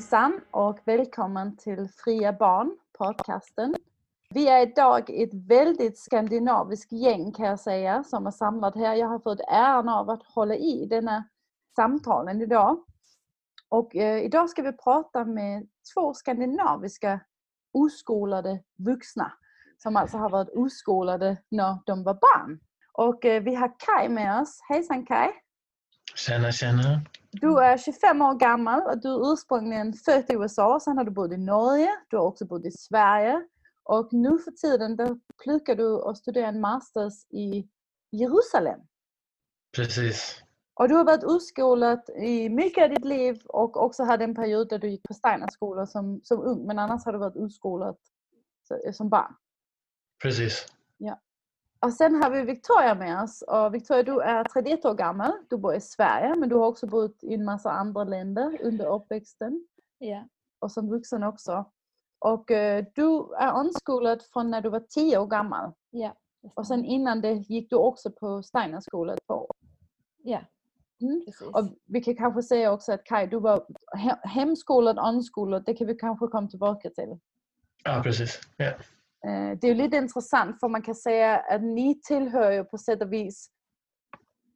Hejsan och välkommen till Fria Barn, podcasten. Vi är idag ett väldigt skandinaviskt gäng kan jag säga som är samlat här. Jag har fått äran av att hålla i denna samtalen idag. Och eh, idag ska vi prata med två skandinaviska oskolade vuxna som alltså har varit oskolade när de var barn. Och eh, vi har Kai med oss. Hejsan Kai! Tjena, tjena! Du är 25 år gammal och du är ursprungligen född i USA, sen har du bott i Norge, du har också bott i Sverige och nu för tiden då pluggar du och studerar en masters i Jerusalem. Precis. Och du har varit oskolad i mycket av ditt liv och också hade en period där du gick på Steinerskola som, som ung, men annars har du varit oskolad som barn. Precis. Och sen har vi Victoria med oss. Och Victoria, du är 31 år gammal. Du bor i Sverige, men du har också bott i en massa andra länder under uppväxten. Ja. Och som vuxen också. Och uh, du är omskolad från när du var 10 år gammal. Ja. Och sen innan det gick du också på Steinerskola ett par år. Ja, Mm. Och vi kan kanske säga också att Kai, du var he- hemskolad, omskolad. Det kan vi kanske komma tillbaka till. Ja, precis. Ja. Eh, Det är ju lite intressant för man kan säga att ni tillhör ju på sätt och vis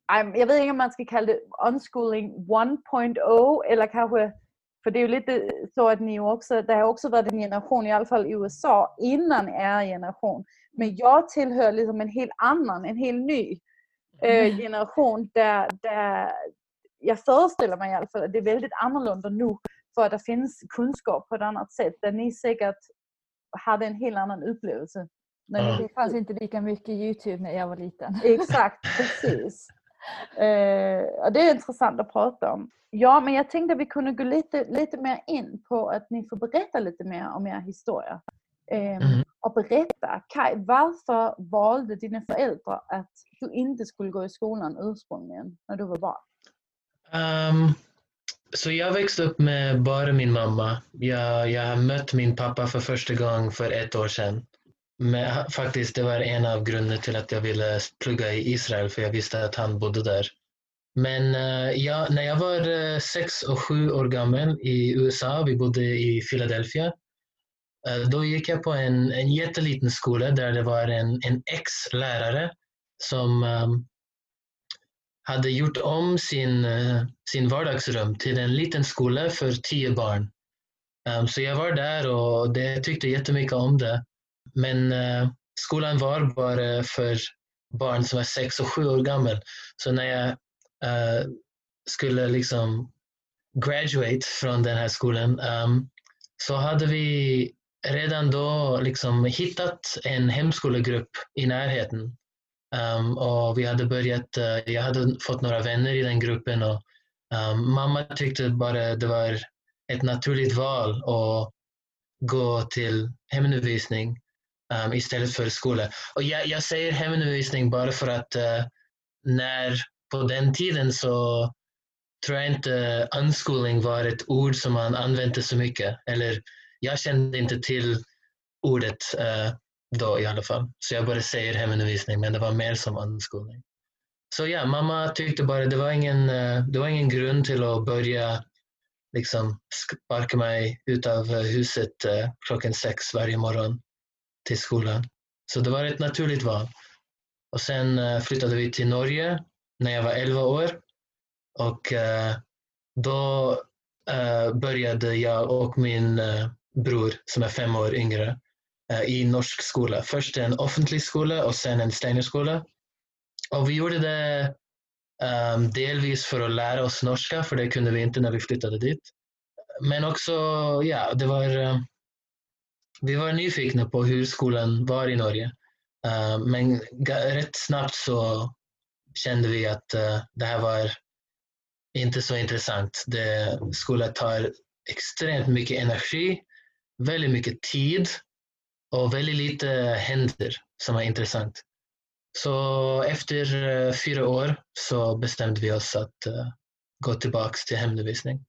jag vet inte om man ska kalla det unschooling 1.0 eller kanske för det är ju lite så att ni också, det har också varit en generation, i alla fall i USA, innan er generation. Men jag tillhör liksom en helt annan, en helt ny eh, generation där, där jag föreställer mig i alla fall att det är väldigt annorlunda nu för att det finns kunskap på ett annat sätt. Där ni säkert hade en helt annan upplevelse. När växte Det fanns inte lika mycket Youtube när jag var liten. Exakt, precis. Eh, det är intressant att prata om. Ja, men jag tänkte att vi kunde gå lite, lite mer in på att ni får berätta lite mer om er historia. Eh, Mhm. Och berätta, Kai, varför valde dina föräldrar att du inte skulle gå i skolan ursprungligen när du var barn? Ehm, så jag växte upp med bara min mamma. Jag, jag har mött min pappa för första gången för ett år sedan. Men faktiskt, det var en av grunderna till att jag ville plugga i Israel, för jag visste att han bodde där. Men eh, jag, när jag var eh, sex och sju år gammal i USA, vi bodde i Philadelphia, eh, då gick jag på en, en jätteliten skola där det var en, en ex-lärare som um, hade gjort om sin, eh, sin vardagsrum till en liten skola för tio barn. Um, så jag var där och det, jag tyckte jättemycket om det. Men eh, skolan var bara för barn som var sex och sju år gammal. Så när jag eh, skulle liksom graduate från den här skolan um, så hade vi redan då liksom hittat en hemskolegrupp i närheten. Um, och vi hade börjat, uh, jag hade fått några vänner i den gruppen och um, mamma tyckte bara det var ett naturligt val att gå till hemundervisning um, istället för skola. Och jag, jag säger hemundervisning bara för att uh, när på den tiden så tror jag inte unschooling var ett ord som man använde så mycket. Eller jag kände inte till ordet Uh, då i alla fall. Så jag bara säger hemundervisning, men det var mer som anskolning. Så ja, mamma tyckte bara det var ingen, eh, det var ingen grund till att börja liksom sparka mig ut av huset eh, klockan sex varje morgon till skolan. Så det var ett naturligt val. Och sen eh, flyttade vi till Norge när jag var 11 år. Och då började jag och min bror som är fem år yngre Eh, i norsk skola. Först en offentlig skola och sen en Steinerskola. Och vi gjorde det um, delvis för att lära oss norska, för det kunde vi inte när vi flyttade dit. Men också, ja, det var, eh, vi var nyfikna på hur skolan var i Norge. Uh, men rätt snabbt så kände vi att uh, det här var inte så intressant. Det, skolan tar extremt mycket energi, väldigt mycket tid och väldigt lite händer som är intressant. Så efter eh, fyra år så bestämde vi oss att eh, gå tillbaka till hemundervisning.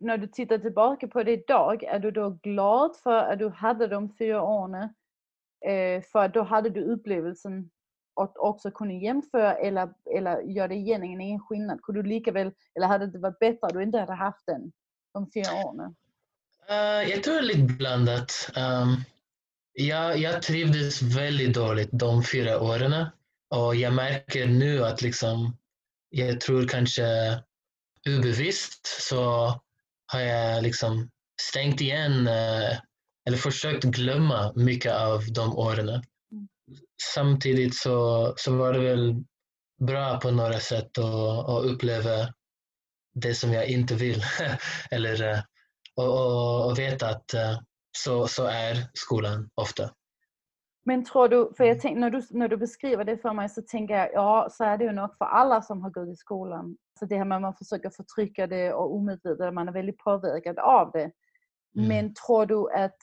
När du tittar tillbaka på det idag, är du då glad för att du hade de fyra åren? Eh, för då hade du upplevelsen att också kunna jämföra eller, eller gör det igen ingen skillnad? Kunde du lika väl, eller hade det varit bättre om du inte hade haft den de fyra åren? Uh, jag tror det är lite blandat. Um, jag, jag trivdes väldigt dåligt de fyra åren och jag märker nu att liksom, jag tror kanske obevisst så har jag liksom stängt igen uh, eller försökt glömma mycket av de åren. Mm. Samtidigt så, så var det väl bra på några sätt att, att uppleva det som jag inte vill. eller, uh, och, och, och veta att uh, så, så är skolan ofta. Men tror du, för jag tänk, när, du, när du beskriver det för mig så tänker jag, ja så är det ju nog för alla som har gått i skolan. Så det här med att man försöker förtrycka det och omedvetet, man är väldigt påverkad av det. Mm. Men tror du att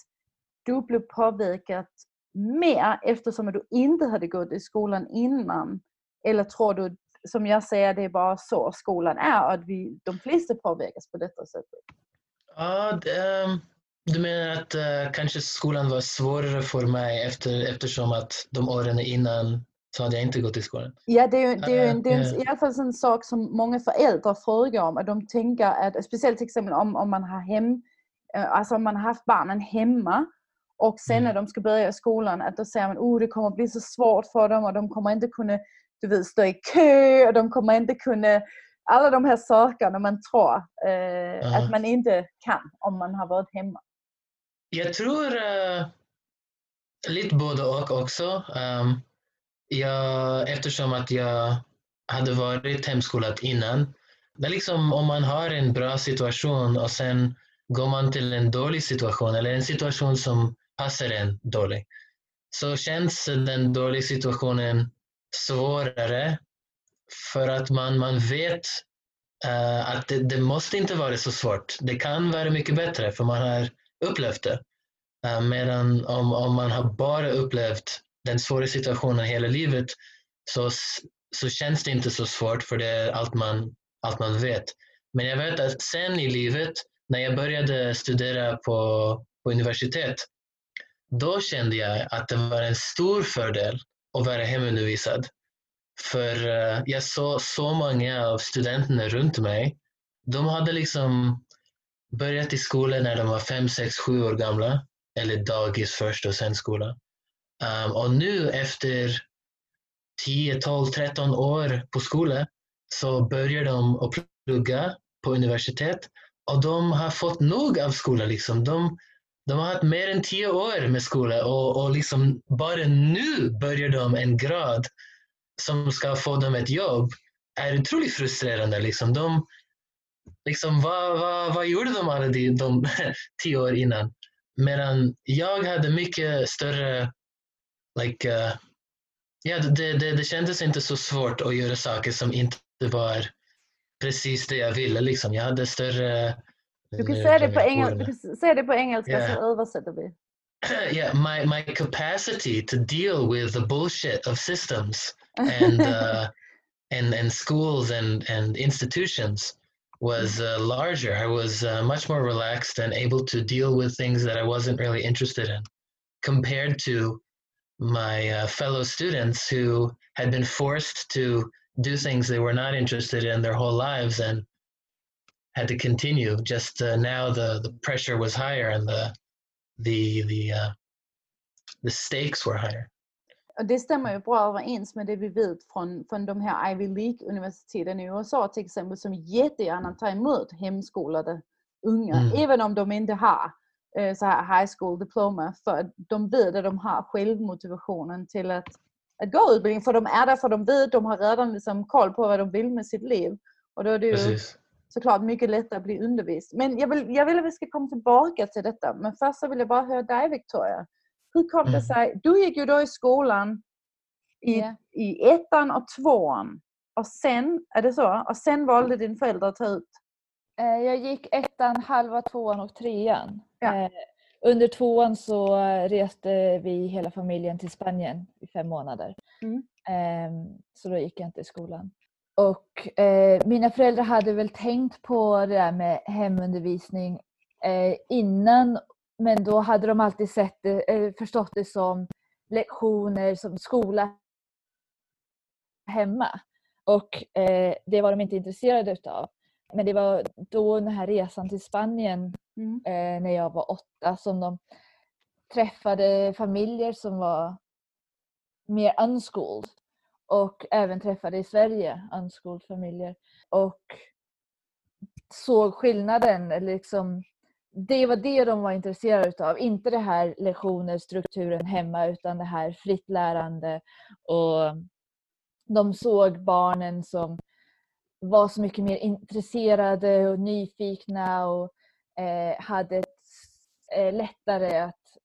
du blev påverkad mer eftersom du inte hade gått i skolan innan? Eller tror du, som jag säger, det är bara så skolan är och att vi, de flesta påverkas på detta sättet? Ja, det, um du menar att uh, kanske skolan var svårare för mig efter, eftersom att de åren innan så hade jag inte gått i skolan? Ja, det är ju, det är ju det är uh, i alla fall en sak som många föräldrar frågar om. Att de tänker att, speciellt till exempel om, om man har hem, uh, alltså om man har haft barnen hemma och sen mm. när de ska börja skolan att då säger man att oh, det kommer bli så svårt för dem och de kommer inte kunna du vet, stå i kö och de kommer inte kunna alla de här sakerna man tror eh, att man inte kan om man har varit hemma. Jag tror uh, lite både och också. Um, jag, eftersom att jag hade varit hemskolad innan. Men liksom om man har en bra situation och sen går man till en dålig situation eller en situation som passar en dålig så känns den dåliga situationen svårare för att man, man vet uh, att det, det, måste inte vara så svårt. Det kan vara mycket bättre för man har upplevt det. Eh, medan om, om man har bara upplevt den svåra situationen hela livet så, så känns det inte så svårt för det är allt man, allt man vet. Men jag vet att sen i livet, när jag började studera på, på universitet, då kände jag att det var en stor fördel att vara hemundervisad. För eh, jag såg så många av studenterna runt mig. De hade liksom börjat i skolan när de var fem, sex, sju år gamla. Eller dagis först och sen skola. Um, och nu efter 10, 12, 13 år på skolan så börjar de att plugga på universitet och de har fått nog av skolan. Liksom. De, de har haft mer än 10 år med skolan och, och liksom bara nu börjar de en grad som ska få dem ett jobb. är otroligt frustrerande. Liksom. De, liksom, vad, vad, vad gjorde de alla de, de tio år innan? Medan jag hade mycket större, like, uh, ja, det, det, det kändes inte så svårt att göra saker som inte var precis det jag ville. Liksom. Jag hade större... Du kan säga det på, engel, säga det på engelska yeah. så översätter vi. yeah, my, my capacity to deal with the bullshit of systems and uh, and and schools and and institutions was uh, larger. I was uh, much more relaxed and able to deal with things that I wasn't really interested in, compared to my uh, fellow students who had been forced to do things they were not interested in their whole lives and had to continue. Just uh, now, the the pressure was higher and the the the uh, the stakes were higher. Det stämmer ju bra överens med det vi vet från, från de här Ivy League-universiteten i USA till exempel som jättegärna tar emot hemskolade unga, mm. även om de inte har eh, så här high school diploma för de vet att de har självmotivationen till att, att gå utbildning för de är där för de vet, de har redan liksom koll på vad de vill med sitt liv. Och då är det ju Precis. såklart mycket lättare att bli undervisad. Men jag vill, jag vill att vi ska komma tillbaka till detta. Men först så vill jag bara höra dig Victoria. Hur kom det mm. sig? Du gick ju då i skolan i, yeah. i ettan och tvåan. Och sen, är det så? Och sen valde din förälder att ta ut? Eh, jag gick ettan, halva tvåan och trean. Ja. Eh, under tvåan så reste vi hela familjen till Spanien i fem månader. Mm. Ehm, så då gick jag inte i skolan. Och eh, mina föräldrar hade väl tänkt på det där med hemundervisning innan men då hade de alltid sett det, eh, förstått det som lektioner, som skola hemma. Och eh, det var de inte intresserade utav. Men det var då den här resan till Spanien mm. eh, när jag var åtta som de träffade familjer som var mer unschooled och även träffade i Sverige unschooled familjer och såg skillnaden. Liksom, det var det de var intresserade av. Inte det här lektioner, strukturen hemma utan det här fritt lärande. Och de såg barnen som var så mycket mer intresserade och nyfikna och eh, hade ett, eh, lättare att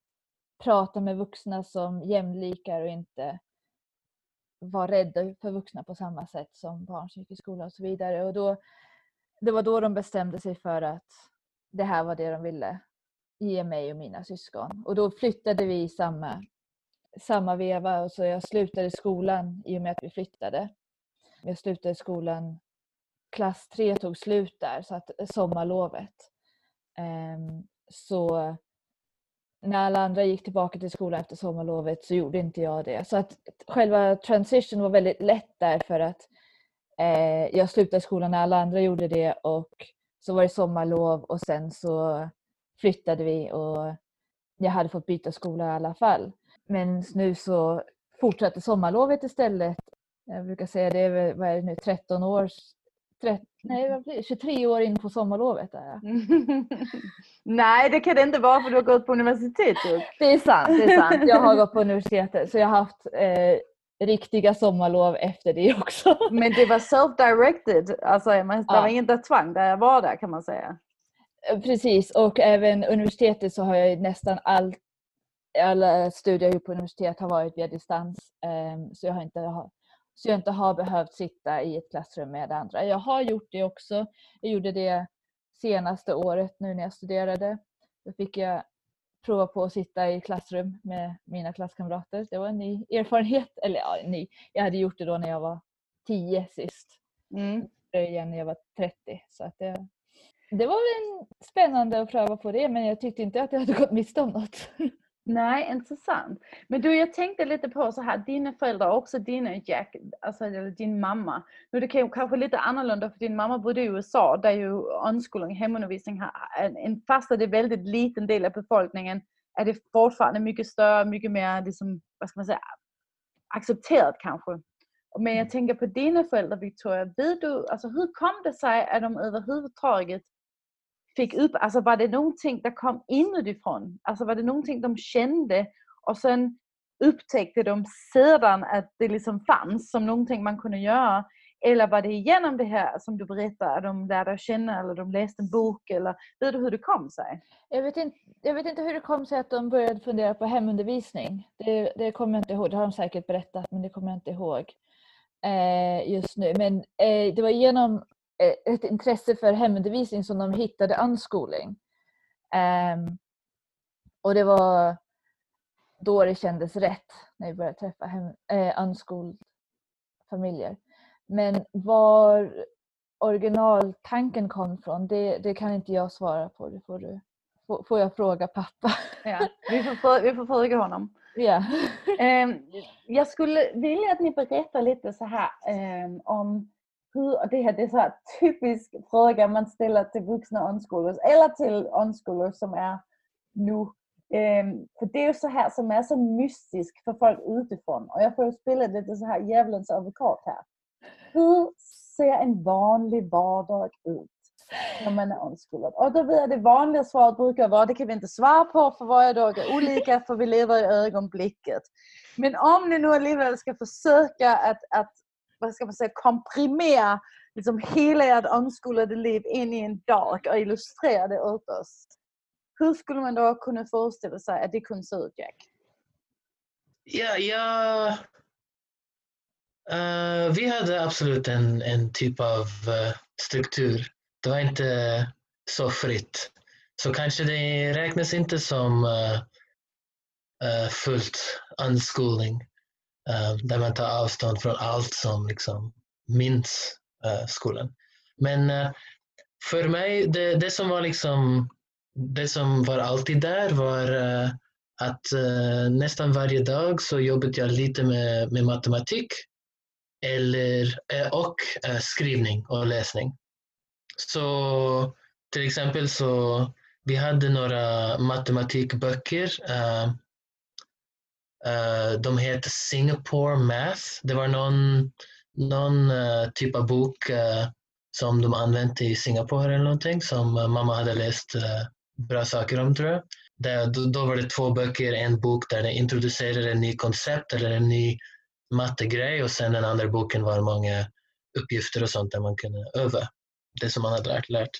prata med vuxna som jämlikar och inte var rädda för vuxna på samma sätt som barn som gick i skolan och så vidare. Och då, det var då de bestämde sig för att det här var det de ville ge mig och mina syskon. Och då flyttade vi i samma, samma veva och så jag slutade skolan i och med att vi flyttade. Jag slutade skolan, klass 3 tog slut där, så att eh, sommarlovet. Um, så när alla andra gick tillbaka till skolan efter sommarlovet så gjorde inte jag det. Så att själva transition var väldigt lätt där för att eh, jag slutade skolan när alla andra gjorde det och så var det sommarlov och sen så flyttade vi och jag hade fått byta skola i alla fall. Men nu så fortsatte sommarlovet istället. Jag brukar säga det vad är det nu, 13 år 30, nej, 23 år in på sommarlovet är jag. nej, det kan det inte vara för du har gått på universitetet. Det är sant, det är sant. Jag har gått på universitetet så jag har haft eh, riktiga sommarlov efter det också. Men det var self-directed, alltså det var ja. inte tvång där jag var där kan man säga. Precis och även universitetet så har jag nästan all, alla studier jag gjort på universitet har varit via distans. Um, så jag har inte så jag inte har behövt sitta i ett klassrum med andra. Jag har gjort det också. Jag gjorde det senaste året nu när jag studerade. Då fick jag prova på att sitta i klassrum med mina klasskamrater. Det var en ny erfarenhet. Eller ja, ny. Jag hade gjort det då när jag var 10 sist. Mm. Igen när jag var 30. Så att det, det var väl spännande att pröva på det men jag tyckte inte att jag hade gått miste om något. Nej, intressant. Men du, jag tänkte lite på så här, dina föräldrar, också dina Jack, alltså din mamma. Nu det kan kanske lite annorlunda för din mamma bodde i USA där ju unschooling, hemundervisning, har en, fast det är väldigt liten del av befolkningen är det fortfarande mycket större, mycket mer liksom, vad ska man säga, accepterat kanske. Men jag mm. tänker på dina föräldrar Victoria, du, alltså hur kom det sig att de överhuvudtaget fick upp, alltså var det någonting som kom inifrån? Alltså var det någonting de kände och sen upptäckte de sedan att det liksom fanns som någonting man kunde göra? Eller var det genom det här som du berättade, att de lärde känna eller de läste en bok eller vet du hur det kom sig? Jag vet inte, jag vet inte hur det kom sig att de började fundera på hemundervisning. Det, det kommer jag inte ihåg, det har de säkert berättat men det kommer jag inte ihåg eh, just nu. Men eh, det var genom ett intresse för hemundervisning som de hittade unschooling. Um, och det var då det kändes rätt när vi började träffa hem, eh, unschooled familjer. Men var originaltanken kom från, det, det, kan inte jag svara på. Det får, du, får, får jag fråga pappa. Ja, vi, får, vi får fråga honom. Ja. um, jag skulle vilja att ni berättar lite så här um, om hur, det här det är så här typisk fråga man ställer till vuxna unschoolers eller till unschoolers som är nu. Um, för det är ju så här som är så mystiskt för folk utifrån och jag får ju spela lite så här djävulens advokat här. Hur ser en vanlig vardag ut när man är unschoolad? Och då vet jag det vanliga svaret brukar vara det kan vi inte svara på för varje dag är olika för vi lever i ögonblicket. Men om ni nu allihopa ska försöka att, att vad ska man säga, komprimera liksom hela ert omskolade liv in i en dag och illustrera det åt oss. Hur skulle man då kunna föreställa sig att det kunde se ut, Jack? Ja, ja uh, vi hade absolut en, en typ av uh, struktur. Det var inte så fritt. Så kanske det räknas inte som uh, fullt unschooling. Uh, där man tar avstånd från allt som liksom minns uh, skolan. Men uh, för mig, det, det, som var liksom det som var alltid där var att nästan varje dag så jobbade jag lite med, med matematik eller, och skrivning och läsning. Så till exempel så vi hade några matematikböcker. Uh, uh, de heter Singapore Math. Det var någon, någon uh, typ av bok eh, som de använde i Singapore eller någonting som mamma hade läst bra saker om tror jag. Det, då, då, var det två böcker, en bok där de introducerade en ny koncept eller en ny mattegrej och sen den andra boken var många uppgifter och sånt där man kunde öva det som man hade lärt. lärt.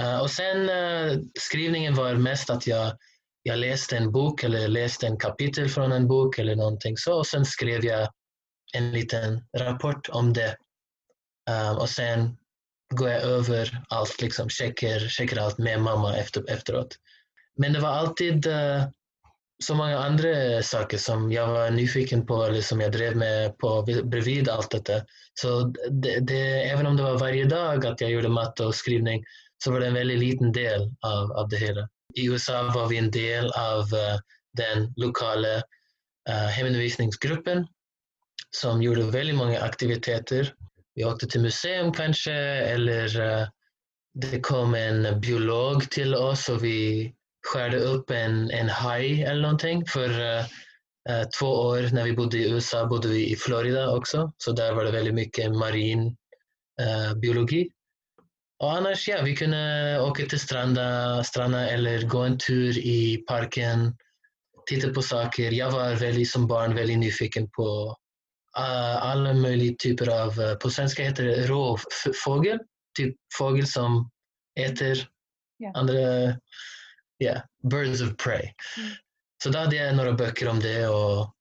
Uh, och sen uh, skrivningen var mest att jag, jag läste en bok eller läste en kapitel från en bok eller någonting så och sen skrev jag en liten rapport om det. Um, och sen går jag över allt, liksom, checkar, checkar allt med mamma efter, efteråt. Men det var alltid uh, så många andra saker som jag var nyfiken på eller som jag drev med på bredvid allt detta. Så det, det, även om det var varje dag att jag gjorde matte och skrivning så var det en väldigt liten del av, av det hela. I USA var vi en del av uh, den lokala uh, hemundervisningsgruppen som gjorde väldigt många aktiviteter. Vi åkte till museum kanske eller uh, det kom en biolog till oss och vi skärde upp en, en haj eller någonting. För uh, två år när vi bodde i USA bodde vi i Florida också, så där var det väldigt mycket marin uh, biologi. Och annars, ja, vi kunde åka till stranda, stranda eller gå en tur i parken, titta på saker. Jag var väldigt, som barn väldigt nyfiken på uh, alla möjliga typer av, på svenska heter det rovfågel, typ fågel som äter yeah. andra yeah, Birds of Prey. Mm. Så då hade jag några böcker om det och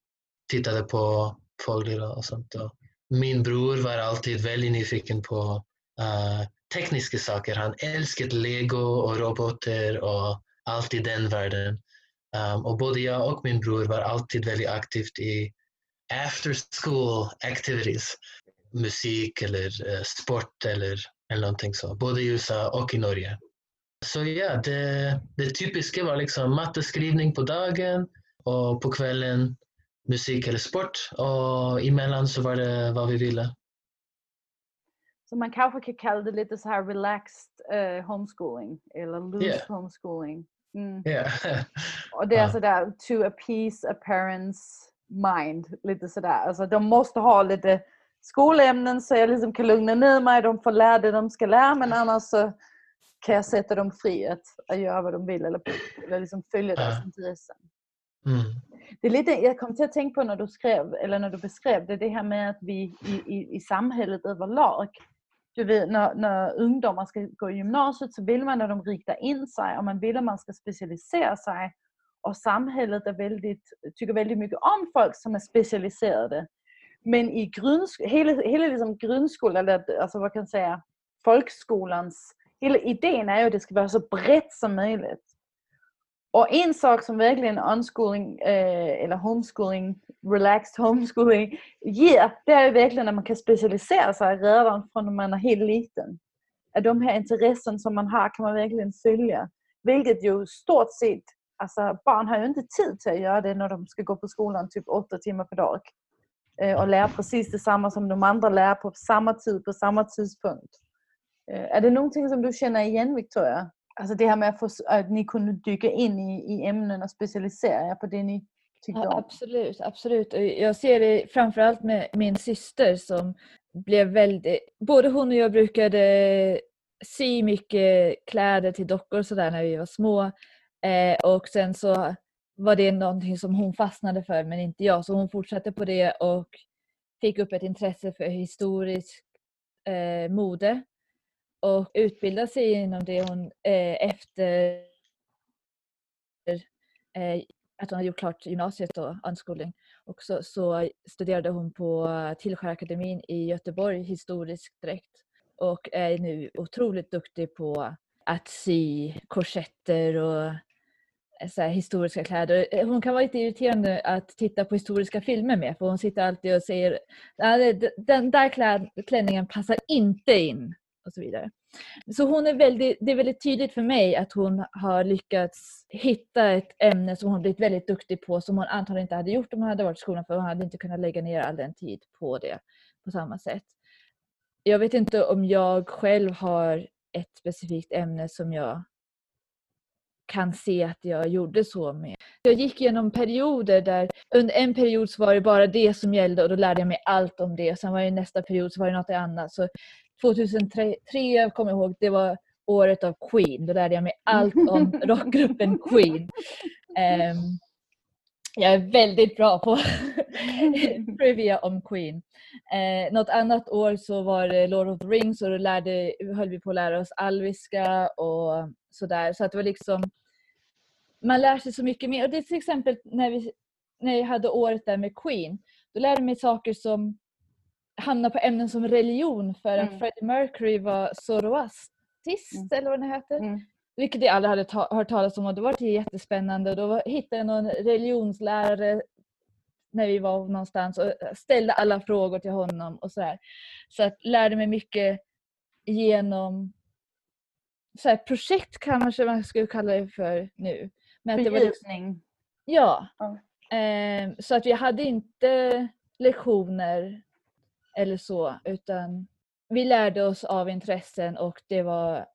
tittade på fåglar och sånt. Och min bror var alltid väldigt nyfiken på uh, tekniska saker. Han älskade lego och robotar och allt i den världen. Um, och både jag och min bror var alltid väldigt aktivt i after school activities. Musik eller uh, sport eller, eller någonting så. Både i USA och i Norge. Så ja, det, det typiska var liksom matteskrivning på dagen och på kvällen musik eller sport och emellan så var det vad vi ville. Så man kanske kan kalla det lite så här relaxed uh, homeschooling eller loose yeah. homeschooling. Mm. Yeah. och det är sådär to appease a parent's mind. Lite sådär. Alltså de måste ha lite skolämnen så jag liksom kan lugna ner mig. De får lära det de ska lära men annars så kan jag sätta dem fri att, göra vad de vill eller, eller liksom följa deras intressen. Mm. Det är lite, jag kom till att tänka på när du skrev, eller när du beskrev det, det här med att vi i, i, i samhället överlag, du vet, när, när ungdomar ska gå i gymnasiet så vill man att de riktar in sig och man vill att man ska specialisera sig. Och samhället är väldigt, tycker väldigt mycket om folk som är specialiserade. Men i grundsk hela, hela liksom grundskolan, eller alltså vad kan jag säga, folkskolans hela idén är ju att det ska vara så brett som möjligt. Och en sak som verkligen unschooling eh, eller homeschooling, relaxed homeschooling ger, det är ju verkligen att man kan specialisera sig redan från när man är helt liten. Att de här intressen som man har kan man verkligen följa. Vilket ju stort sett, alltså barn har ju inte tid till att göra det när de ska gå på skolan typ åtta timmar per dag. Eh, och lära precis detsamma som de andra lär på samma tid, på samma tidpunkt. Eh, är det någonting som du känner igen Victoria? Alltså det här med att, få, att ni kunde dyka in i, i ämnen och specialisera er på det ni tyckte om? absolut, absolut. Jag ser det framförallt med min syster som blev väldigt... Både hon och jag brukade sy mycket kläder till dockor och sådär när vi var små. Eh, och sen så var det någonting som hon fastnade för men inte jag. Så hon fortsatte på det och fick upp ett intresse för historiskt eh, mode och utbilda sig inom det hon eh, efter eh, att hon hade gjort klart gymnasiet och unschooling. Och så, så studerade hon på Tillskärakademin i Göteborg historisk dräkt och är nu otroligt duktig på att sy korsetter och eh, så historiska kläder. Eh, hon kan vara lite irriterande att titta på historiska filmer med för hon sitter alltid och säger den där klänningen passar inte in och så vidare. Så hon är väldigt, det är väldigt tydligt för mig att hon har lyckats hitta ett ämne som hon blivit väldigt duktig på som hon antagligen inte hade gjort om hon hade varit i skolan för hon hade inte kunnat lägga ner all den tid på det på samma sätt. Jag vet inte om jag själv har ett specifikt ämne som jag kan se att jag gjorde så med. Jag gick igenom perioder där under en period så var det bara det som gällde och då lärde jag mig allt om det. Sen var det nästa period så var det något annat. Så 2003 kommer jag ihåg, det var året av Queen. Då lärde jag mig allt om rockgruppen Queen. Um, jag är väldigt bra på trivia om Queen. Eh, något annat år så var det Lord of the Rings och då lärde, höll vi på att lära oss alviska och sådär. Så att det var liksom man lär sig så mycket mer. Och det är till exempel när, vi, när jag hade året där med Queen. Då lärde jag mig saker som hamnar på ämnen som religion för att mm. Freddie Mercury var zoroastrist mm. eller vad det heter. Mm. Vilket jag aldrig hade ta hört talas om och det var jättespännande. Då hittade jag någon religionslärare när vi var någonstans och ställde alla frågor till honom och så här. Så att lärde mig mycket genom så här, projekt kanske man skulle kalla det för nu. Men att det var liksom, ja. ja. Eh, så att vi hade inte lektioner eller så utan vi lärde oss av intressen och det var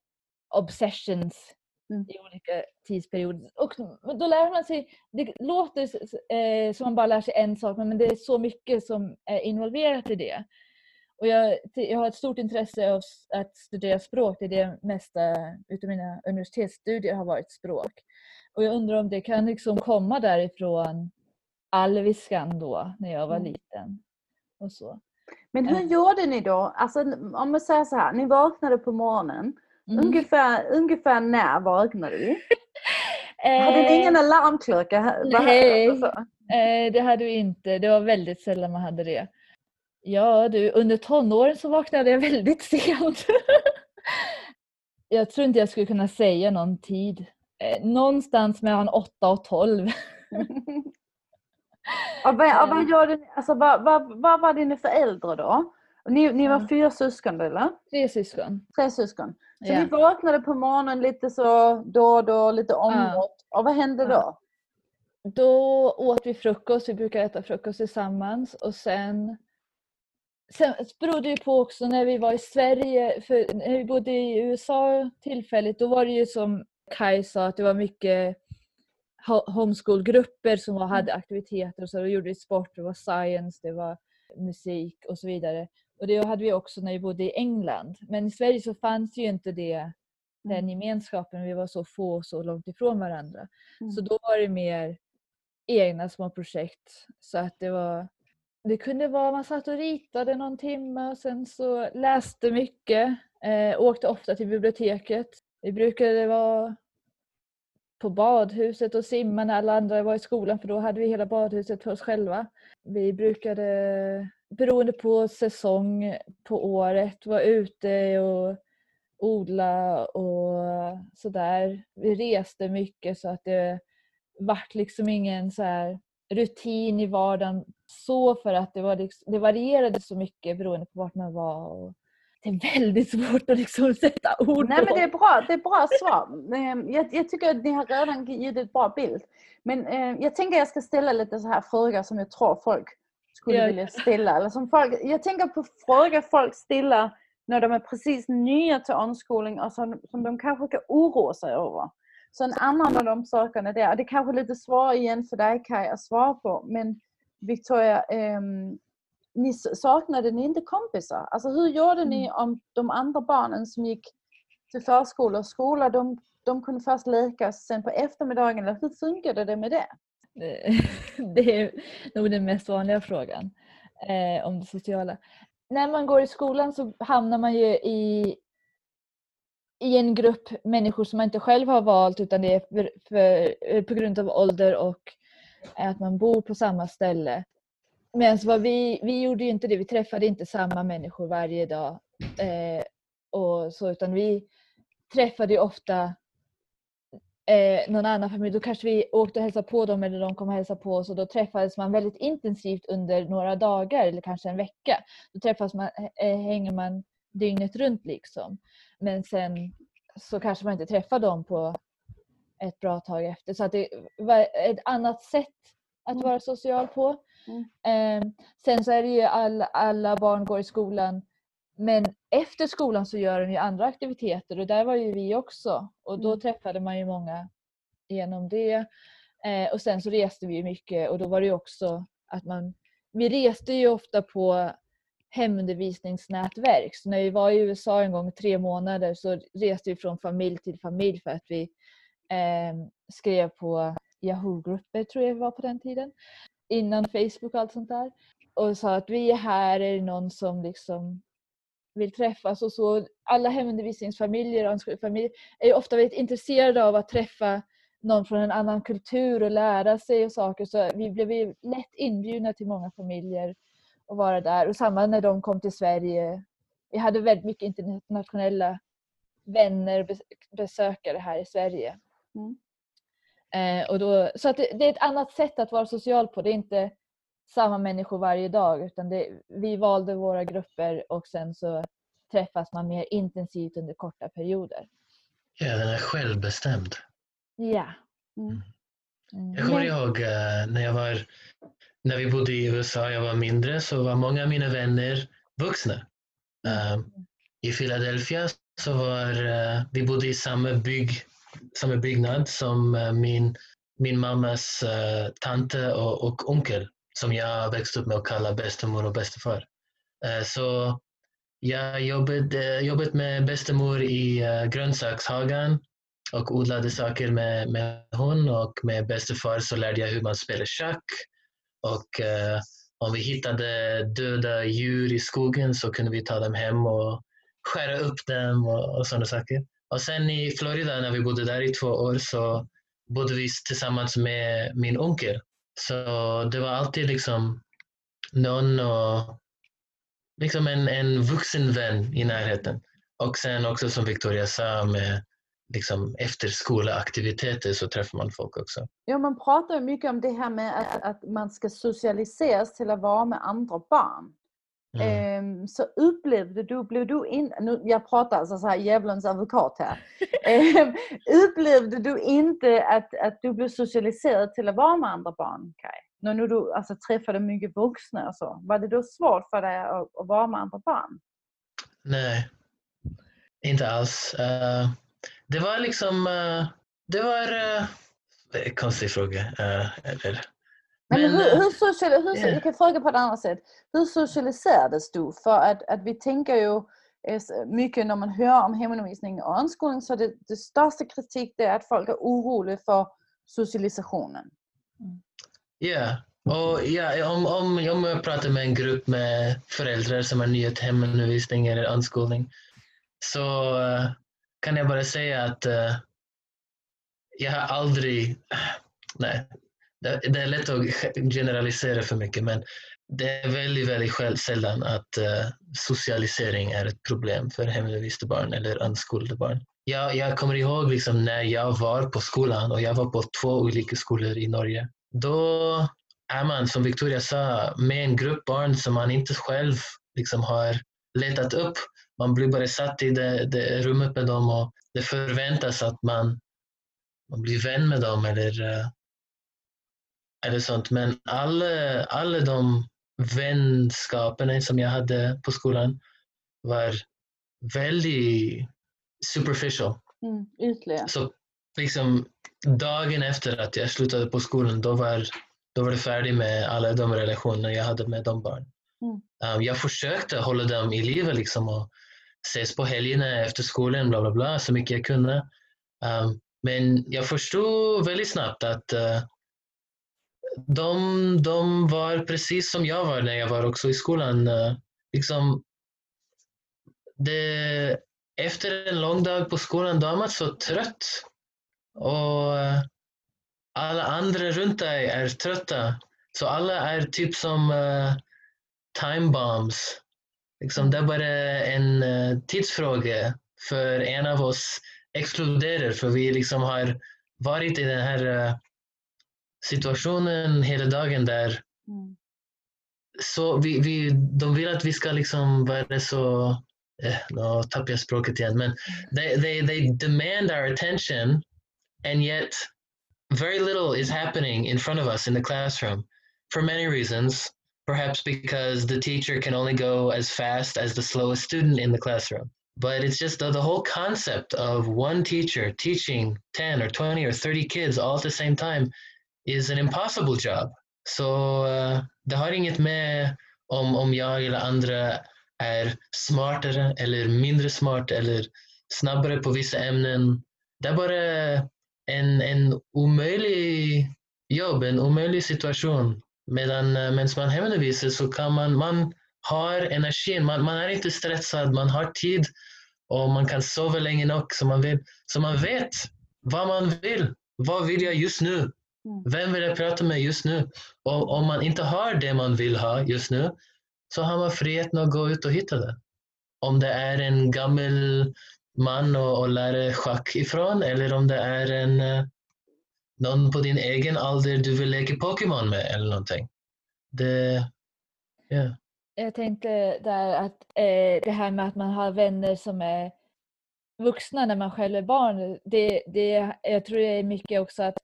obsessions mm. i olika tidsperioder. Och då lär man sig, det låter eh, som man bara lär sig en sak men det är så mycket som är involverat i det. Och jag, jag har ett stort intresse av att studera språk, det är det mesta utav mina universitetsstudier har varit språk. Och jag undrar om det kan liksom komma därifrån alviskan då, när jag var mm. liten. Och så. Men hur gjorde ni då? Alltså, om man säger så här, ni vaknade på morgonen. Mm. Ungefär, ungefär när vaknade du? hade ni ingen alarmklocka? Nej, eh, det hade vi inte. Det var väldigt sällan man hade det. Ja du, under tonåren så vaknade jag väldigt sent. jag tror inte jag skulle kunna säga någon tid. Eh, någonstans mellan 8 och 12. Och vad, och vad, gör du, alltså, vad, vad, vad var dina föräldrar då? Ni, ni var fyra syskon eller? Tre syskon. Tre syskon. Så ja. ni vaknade på morgonen lite så då och då, lite omåt. Ja. Och vad hände då? Då åt vi frukost, vi brukar äta frukost tillsammans och sen Sen berodde det på också när vi var i Sverige, för när vi bodde i USA tillfälligt, då var det ju som Kaj sa att det var mycket homeschoolgrupper som hade aktiviteter och så. Då gjorde vi sport, det var science, det var musik och så vidare. Och det hade vi också när vi bodde i England. Men i Sverige så fanns ju inte det, den mm. gemenskapen. Vi var så få och så långt ifrån varandra. Mm. Så då var det mer egna små projekt. Så att det var det kunde vara man satt och ritade någon timme och sen så läste mycket. Eh, åkte ofta till biblioteket. Vi brukade vara på badhuset och simma när alla andra var i skolan för då hade vi hela badhuset för oss själva. Vi brukade, beroende på säsong på året, vara ute och odla och sådär. Vi reste mycket så att det vart liksom ingen så här rutin i vardagen så för att det, var liksom, det varierade så mycket beroende på vart man var. Och det är väldigt svårt att liksom sätta ord Nej, på. men det är bra, det är bra svar. Ehm, jag, jag tycker att ni har redan givit bra bild. Men eh, jag tänker att jag ska ställa lite så här frågor som jag tror folk skulle ja. vilja ställa. Eller som folk, jag tänker på frågor folk ställer när de är precis nya till omskolning och som, som de kanske kan oroa sig över. Så en annan av de sakerna där, det är kanske lite svårare igen för dig Kaj att svara på, men Victoria, eh, ni saknade ni inte kompisar? Alltså hur gjorde ni mm. om de andra barnen som gick till förskola och skola, de, de kunde först leka sen på eftermiddagen, eller hur funkade det med det? Det är nog den mest vanliga frågan eh, om det sociala. När man går i skolan så hamnar man ju i i en grupp människor som man inte själv har valt utan det är för, för, eh, på grund av ålder och att man bor på samma ställe. Men alltså, vad vi, vi gjorde ju inte det, vi träffade inte samma människor varje dag. Eh, och så, utan vi träffade ju ofta eh, någon annan familj. Då kanske vi åkte och hälsade på dem eller de kom och hälsade på oss och då träffades man väldigt intensivt under några dagar eller kanske en vecka. Då träffas man, eh, eh hänger man dygnet runt liksom. Men sen så kanske man inte träffar dem på ett bra tag efter. Så att det var ett annat sätt att vara social på. Mm. Eh, sen så är det ju alla, alla barn går i skolan men efter skolan så gör de ju andra aktiviteter och där var ju vi också och då mm. träffade man ju många genom det. Eh, och sen så reste vi mycket och då var det ju också att man, vi reste ju ofta på hemundervisningsnätverk. Så när vi var i USA en gång tre månader så reste vi från familj till familj för att vi eh, skrev på Yahoo-grupper tror jag vi var på den tiden. Innan Facebook och allt sånt där. Och sa att vi är här, är det någon som liksom vill träffas och så. Alla hemundervisningsfamiljer och familjer är ofta väldigt intresserade av att träffa någon från en annan kultur och lära sig och saker. Så vi blev lätt inbjudna till många familjer och vara där. Och samma när de kom till Sverige. Vi hade väldigt mycket internationella vänner och besökare här i Sverige. Mm. Eh, och då, så att det, det, är ett annat sätt att vara social på. Det är inte samma människor varje dag utan det, vi valde våra grupper och sen så träffas man mer intensivt under korta perioder. Ja, den är självbestämd. Ja. Mm. Mm. Jag kommer ihåg uh, när jag var när vi bodde i USA, jag var mindre, så var många av mina vänner vuxna. Uh, I Philadelphia så var uh, vi bodde i samma, bygg, samma byggnad som uh, min, min mammas uh, tante och, och onkel som jag växte upp med att kalla bästemor och bästefar. Eh, så jag jobbade, jobbat med bästemor i grönsakshagen och odlade saker med, med hon och med bästefar så lärde jag hur man spelar schack och uh, om vi hittade döda djur i skogen så kunde vi ta dem hem och skära upp dem och, och sådana saker. Och sen i Florida när vi bodde där i två år så bodde vi tillsammans med min onkel. Så det var alltid liksom någon och liksom en, en vuxen vän i närheten. Och sen också som Victoria sa med liksom efter skolaktiviteter så träffar man folk också. Ja, man pratar ju mycket om det här med att, att man ska socialiseras till att vara med andra barn. Mm. Så upplevde du, blev du in, nu, jag pratar alltså så här djävulens advokat här. Ehm, upplevde du inte att, att du blev socialiserad till att vara med andra barn, Kaj? När nu du alltså, träffade mycket vuxna och så. Var det då svårt för dig att, att vara med andra barn? Nej, inte alls. Uh det var liksom, uh, det var uh, konstig fråga. Uh, eller, men, men hur, hur, social, hur yeah. jag kan fråga på ett annat sätt. Hur socialiserades du? För att, att vi tänker ju mycket när man hör om hemundervisning och omskolning så det, det största kritik det är att folk är oroliga för socialisationen. Ja, yeah. och ja, om, om, om jag pratar med en grupp med föräldrar som har till hemundervisning eller omskolning så uh, kan jag bara säga att uh, jag har aldrig... Nej, det, är lätt att generalisera för mycket men det är väldigt, väldigt sällan att eh, socialisering är ett problem för hemlösa barn eller unskolade barn. Jag, jag kommer ihåg liksom när jag var på skolan och jag var på två olika skolor i Norge. Då är man, som Victoria sa, med en grupp barn som man inte själv liksom har letat upp man blir bara satt i det, det rummet med dem och det förväntas att man, man blir vän med dem eller, eh, eller sånt. Men alla, alla de vänskaperna som jag hade på skolan var väldigt superficial. Mm, ytliga. Så liksom dagen efter att jag slutade på skolan då var, då var det färdigt med alla de relationer jag hade med de barnen. Mm. Um, jag försökte hålla dem i livet liksom och ses på helgerna efter skolan, bla bla bla, så mycket jag kunde. Um, men jag förstod väldigt snabbt att uh, de, de var precis som jag var när jag var också i skolan. Liksom, det, efter en lång dag på skolan då är man så trött. Och alla andra runt dig är trötta. Så alla är typ som uh, time bombs. Liksom, det är bara en uh, tidsfråga för en av oss exploderar för vi liksom har varit i den här uh, situationen hela dagen där mm. så vi, vi, de vill att vi ska liksom vara så eh, tappar jag språket igen men they, they, they demand our attention and yet very little is happening in front of us in the classroom for many reasons perhaps because the teacher can only go as fast as the slowest student in the classroom. But it's just the, the whole concept of one teacher teaching 10 or 20 or 30 kids all at the same time is an impossible job. Så uh, det har inget med om, om jag eller andra är smartare eller mindre smart eller snabbare på vissa ämnen. Det är bara en, en omöjlig jobb, en omöjlig situation. Medan uh, medan man hemundervisar så kan man, man har energin, man, man är inte stressad, man har tid och man kan sova länge nog så man, vill, så man vet vad man vill. Vad vill jag just nu? Mm. Vem vill jag prata med just nu? Och om man inte har det man vill ha just nu så har man friheten att gå ut och hitta det. Om det är en gammal man och, och lära schack ifrån eller om det är en, uh, någon på din egen ålder du vill leka Pokémon med eller någonting. Det, yeah. Jag tänkte där att eh, det här med att man har vänner som är vuxna när man själv är barn. Det, det, jag tror det är mycket också att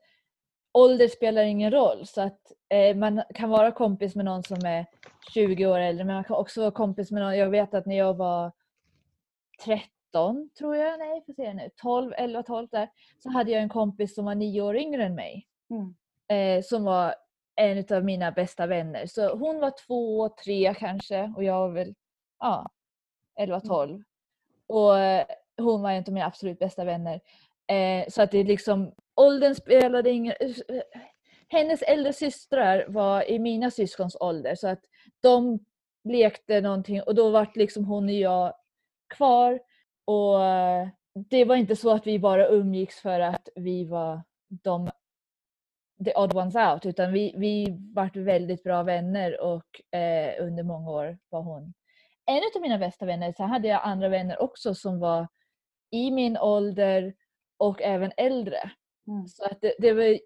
ålder spelar ingen roll. Så att eh, man kan vara kompis med någon som är 20 år äldre men man kan också vara kompis med någon. Jag vet att när jag var 13 tror jag, nej får se nu, 12, 11, 12 där. Så hade jag en kompis som var nio år yngre än mig. Mm. Eh, som var en av mina bästa vänner. Så hon var två, tre kanske och jag var väl ja, 11, 12. Mm. Och eh, hon var en av mina absolut bästa vänner. Eh, så att det liksom, åldern spelade ingen... Eh, hennes äldre systrar var i mina syskons ålder så att de lekte någonting och då var liksom hon och jag kvar. Och eh, det var inte så att vi bara umgicks för att vi var de the odd ones out utan vi, vi vart väldigt bra vänner och eh, under många år var hon en av mina bästa vänner. Sen hade jag andra vänner också som var i min ålder och även äldre. Mm. Så att det, det var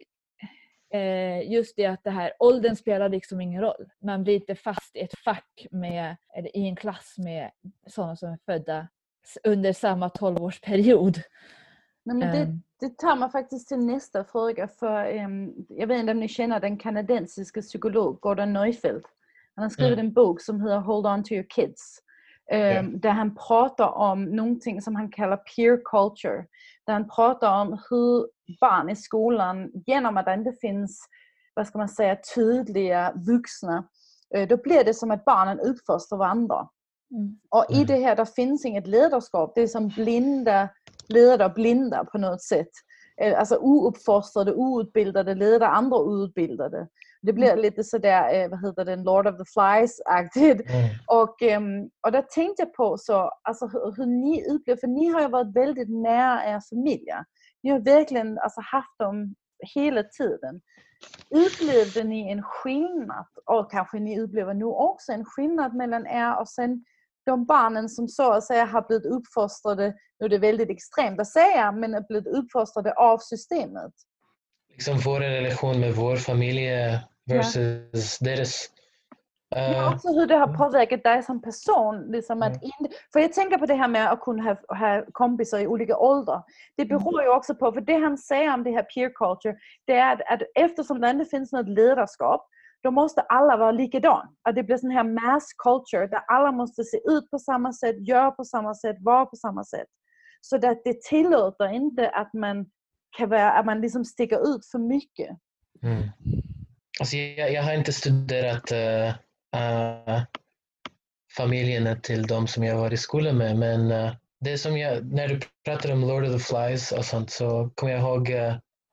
eh, just det att det här, åldern spelar liksom ingen roll. Man blir inte fast i ett fack med, eller i en klass med sådana som är födda under samma 12-årsperiod. Nej, men det, ehm. det tar mig faktiskt till nästa fråga. För, um, jag vet inte om ni känner den kanadensiska psykolog Gordon Neufeld. Han har skrivit mm. en bok som heter Hold on to your kids. Um, yeah. Där han pratar om någonting som han kallar peer culture. Där han pratar om hur barn i skolan, genom att det inte finns vad ska man säga, tydliga vuxna, uh, då blir det som att barnen uppfostrar varandra. Mm. Och i mm. det här, där finns inget ledarskap. Det är som blinda ledare blinda på något sätt. Eh, alltså ouppfostrade, outbildade ledare andra outbildade. Det blir mm. lite sådär, eh, vad heter det, Lord of the Flies-aktigt. Mm. Och, ehm, och där tänkte jag på så, alltså hur, hur ni upplever, för ni har ju varit väldigt nära er familj. Ni har verkligen alltså, haft dem hela tiden. Upplevde ni en skillnad, och kanske ni upplever nu också en skillnad mellan er och sen de barnen som så att säga har blivit uppfostrade, nu är det väldigt extremt att säga, men har blivit uppfostrade av systemet. Liksom vår relation med vår familj versus ja. deras. Uh, ja, också hur det har påverkat dig som person. Liksom att in, för jag tänker på det här med att kunna ha, ha kompisar i olika åldrar. Det mm. beror ju också på, för det han säger om det här peer culture, det är att, att eftersom det inte finns något ledarskap då måste alla vara likadana. Att det blir sån här mass culture där alla måste se ut på samma sätt, göra på samma sätt, vara på samma sätt. Så att det tillåter inte att man, kan vara, att man liksom sticker ut för mycket. Mm. Alltså jag, jag, har inte studerat eh, eh, uh, uh, familjerna till de som jag var i skolan med men uh, det som jag, när du pratar om Lord of the Flies och sånt så kommer jag ihåg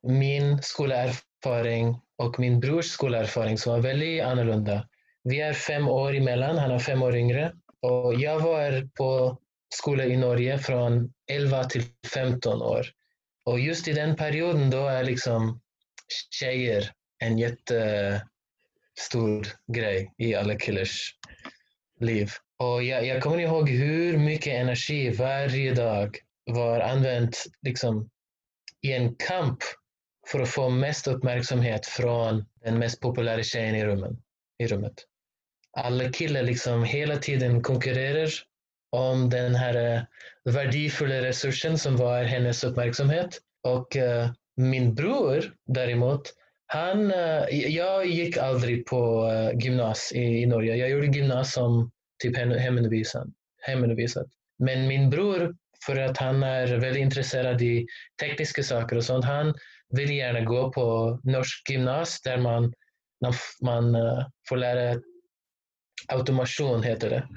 min skolerfarenhet och min brors skolerfarenhet som var väldigt annorlunda. Vi är fem år emellan, han är fem år yngre. Och jag var på skola i Norge från 11 till 15 år. Och just i den perioden då är liksom tjejer en jättestor grej i alla killers liv. Och jag, jag kommer ihåg hur mycket energi varje dag var använt liksom, i en kamp för att få mest uppmärksamhet från den mest populära tjejen i, rummen, i rummet. Alla killar liksom hela tiden konkurrerar om den här uh, värdefulla resursen som var hennes uppmärksamhet. Och uh, min bror däremot, han, eh, jag gick aldrig på gymnasiet gymnas i, i Norge. Jag gjorde gymnas som typ hemundervisad. Men min bror, för att han är väldigt intresserad i tekniska saker och sånt, han vill gärna gå på norsk gymnas där man, man eh, får lära automation, heter det,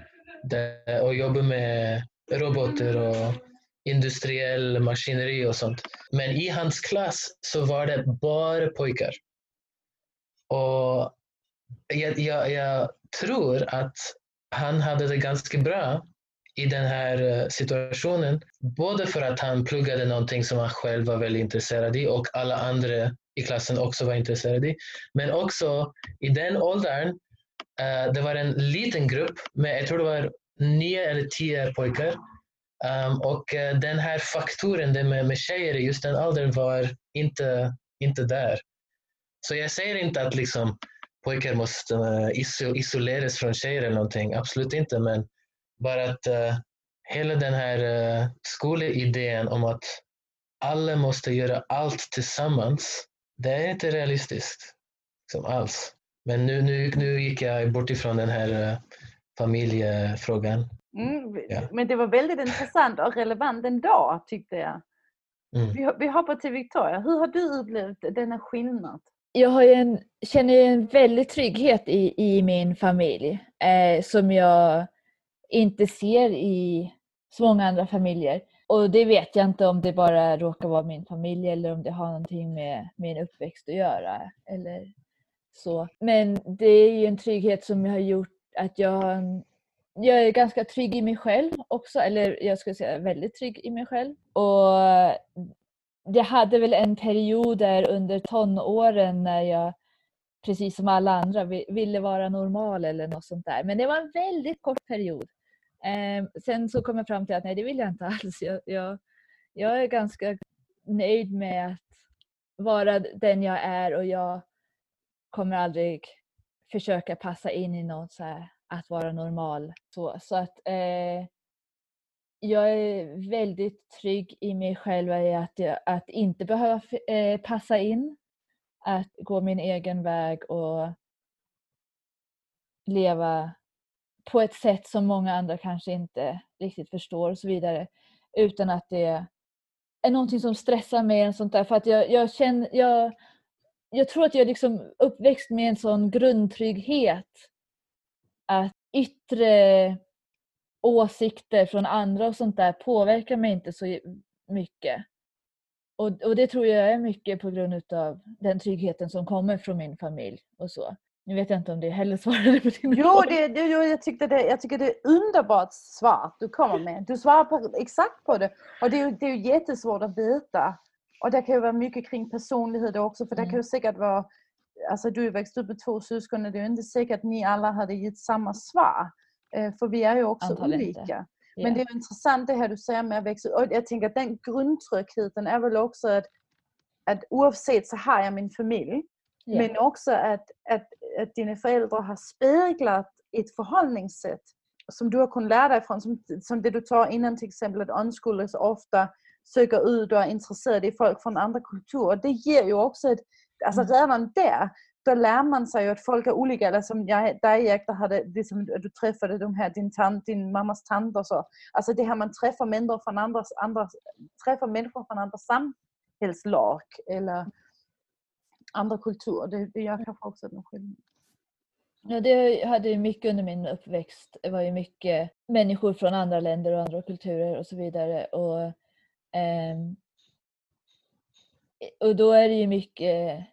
det och jobba med robotar och industriell maskineri och sånt. Men i hans klass så var det bara pojkar. Och jag, jag, jag tror att han hade det ganska bra i den här eh, situationen. Både för att han pluggade någonting som han själv var väldigt intresserad i och alla andra i klassen också var intresserade i. Men också i den åldern, uh, det var en liten grupp med, jag tror det var nio eller tio pojkar. Um, och uh, den här faktorn det med, med tjejer i just den åldern var inte, inte där. Så jag säger inte att liksom, pojkar måste uh, isoleras från tjejer eller någonting, absolut inte. Men bara att uh, hela den här uh, skolidén om att alla måste göra allt tillsammans, det är inte realistiskt liksom, alls. Men nu, nu, nu gick jag bort ifrån den här uh, familjefrågan. Mm, ja. Men det var väldigt intressant och relevant ändå tyckte jag. Mm. Vi, vi hoppar till Victoria. Hur har du upplevt denna skillnad? Jag har en, känner en väldig trygghet i, i min familj eh, som jag inte ser i så många andra familjer. Och det vet jag inte om det bara råkar vara min familj eller om det har någonting med min uppväxt att göra. Eller så. Men det är ju en trygghet som har gjort att jag, jag är ganska trygg i mig själv också. Eller jag skulle säga väldigt trygg i mig själv. Och jag hade väl en period där under tonåren när jag precis som alla andra ville vara normal eller något sånt där. Men det var en väldigt kort period. Eh, sen så kom jag fram till att nej, det vill jag inte alls. Jag, jag, jag är ganska nöjd med att vara den jag är och jag kommer aldrig försöka passa in i något så här, att vara normal. Så, så att eh, jag är väldigt trygg i mig själv i att, jag, att inte behöva eh, passa in. Att gå min egen väg och leva på ett sätt som många andra kanske inte riktigt förstår och så vidare. Utan att det är någonting som stressar mig. Och sånt där. För att jag, jag, känner, jag, jag tror att jag är liksom uppväxt med en sån grundtrygghet. Att yttre åsikter från andra och sånt där påverkar mig inte så mycket. Och, och det tror jag är mycket på grund av den tryggheten som kommer från min familj och så. Nu vet jag inte om det heller svarade på din Jo, det, det, jo jag, tyckte det, jag tycker det är underbart svar du kommer med. Du svarar på, exakt på det. Och det är, det är ju jättesvårt att veta. Och det kan ju vara mycket kring personlighet också, för det mm. kan ju säkert vara Alltså du är växt upp med två syskon, det är inte säkert att ni alla hade gett samma svar. Eh, för vi är ju också Antagligen olika. Inte. Men det är intressant det här du säger med att växa upp. Jag tänker att den grundtryggheten är väl också att, att oavsett så har jag min familj. Yeah. Men också att, att, att dina föräldrar har speglat ett förhållningssätt som du har kunnat lära dig från. Som, som det du tar innan till exempel att unskolas ofta söker ut och är intresserad i folk från andra kulturer. Det ger ju också ett, alltså mm. redan där då lär man sig ju att folk är olika. Eller som jag, dig Jack, där hade, liksom, du träffade de här, din, tant, din mammas tant och så. Alltså det här man träffar människor från andra, andra, träffar människor från andra samhällslag eller andra kulturer. Det, det gör kanske också en skillnad. Ja, det hade ju mycket under min uppväxt. Det var ju mycket människor från andra länder och andra kulturer och så vidare. Och, eh, och då är det ju mycket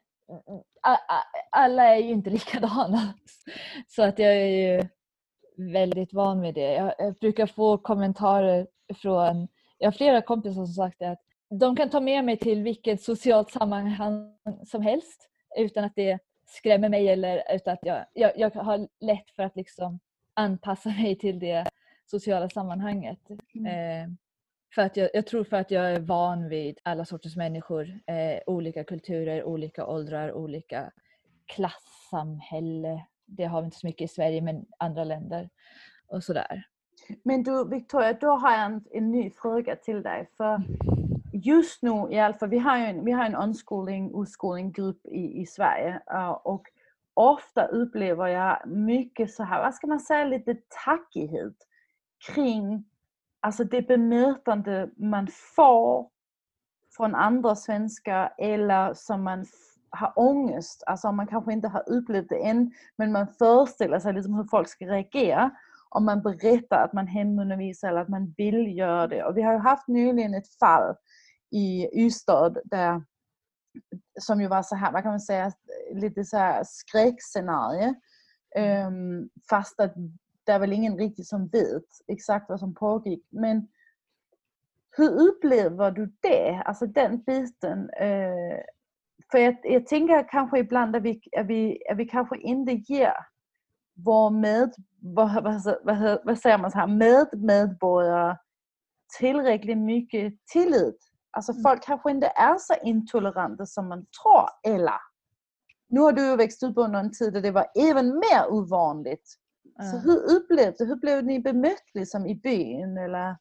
alla är ju inte likadana. Så att jag är ju väldigt van med det. Jag, brukar få kommentarer från, jag har flera kompisar som sagt att de kan ta med mig till vilket socialt sammanhang som helst utan att det skrämmer mig eller utan att jag, jag, jag har lätt för att liksom anpassa mig till det sociala sammanhanget. Mm. Eh, för att jag, jag, tror för att jag är van vid alla sorters människor, eh, olika kulturer, olika åldrar, olika klassamhälle. Det har vi inte så mycket i Sverige men andra länder och sådär. Men du Victoria, då har jag en, en ny fråga till dig. För just nu i alla fall, vi har ju en, vi har en omskolning, utskolninggrupp i, i Sverige uh, och ofta upplever jag mycket så här, vad ska man säga, lite tackighet kring alltså det bemötande man får från andra svenskar eller som man har ångest, alltså man kanske inte har upplevt det än, men man föreställer sig liksom hur folk ska reagera om man berättar att man hemundervisar eller att man vill göra det. Och vi har ju haft nyligen ett fall i Ystad där, som ju var så här, vad kan man säga, lite så här skräckscenario. Um, fast att det är väl ingen riktigt som vet exakt vad som pågick. Men hur upplever du det, alltså den biten? Uh, för jag, jag tänker kanske ibland att vi, att vi, att vi kanske inte ger vår med, vad, vad, vad, vad säger man så här, medmedborgare tillräckligt mycket tillit. Alltså mm. folk kanske inte är så intoleranta som man tror. Eller, nu har du ju växt upp under en tid där det var även mer ovanligt. Så hur upplevde, hur blev ni bemött liksom i byn eller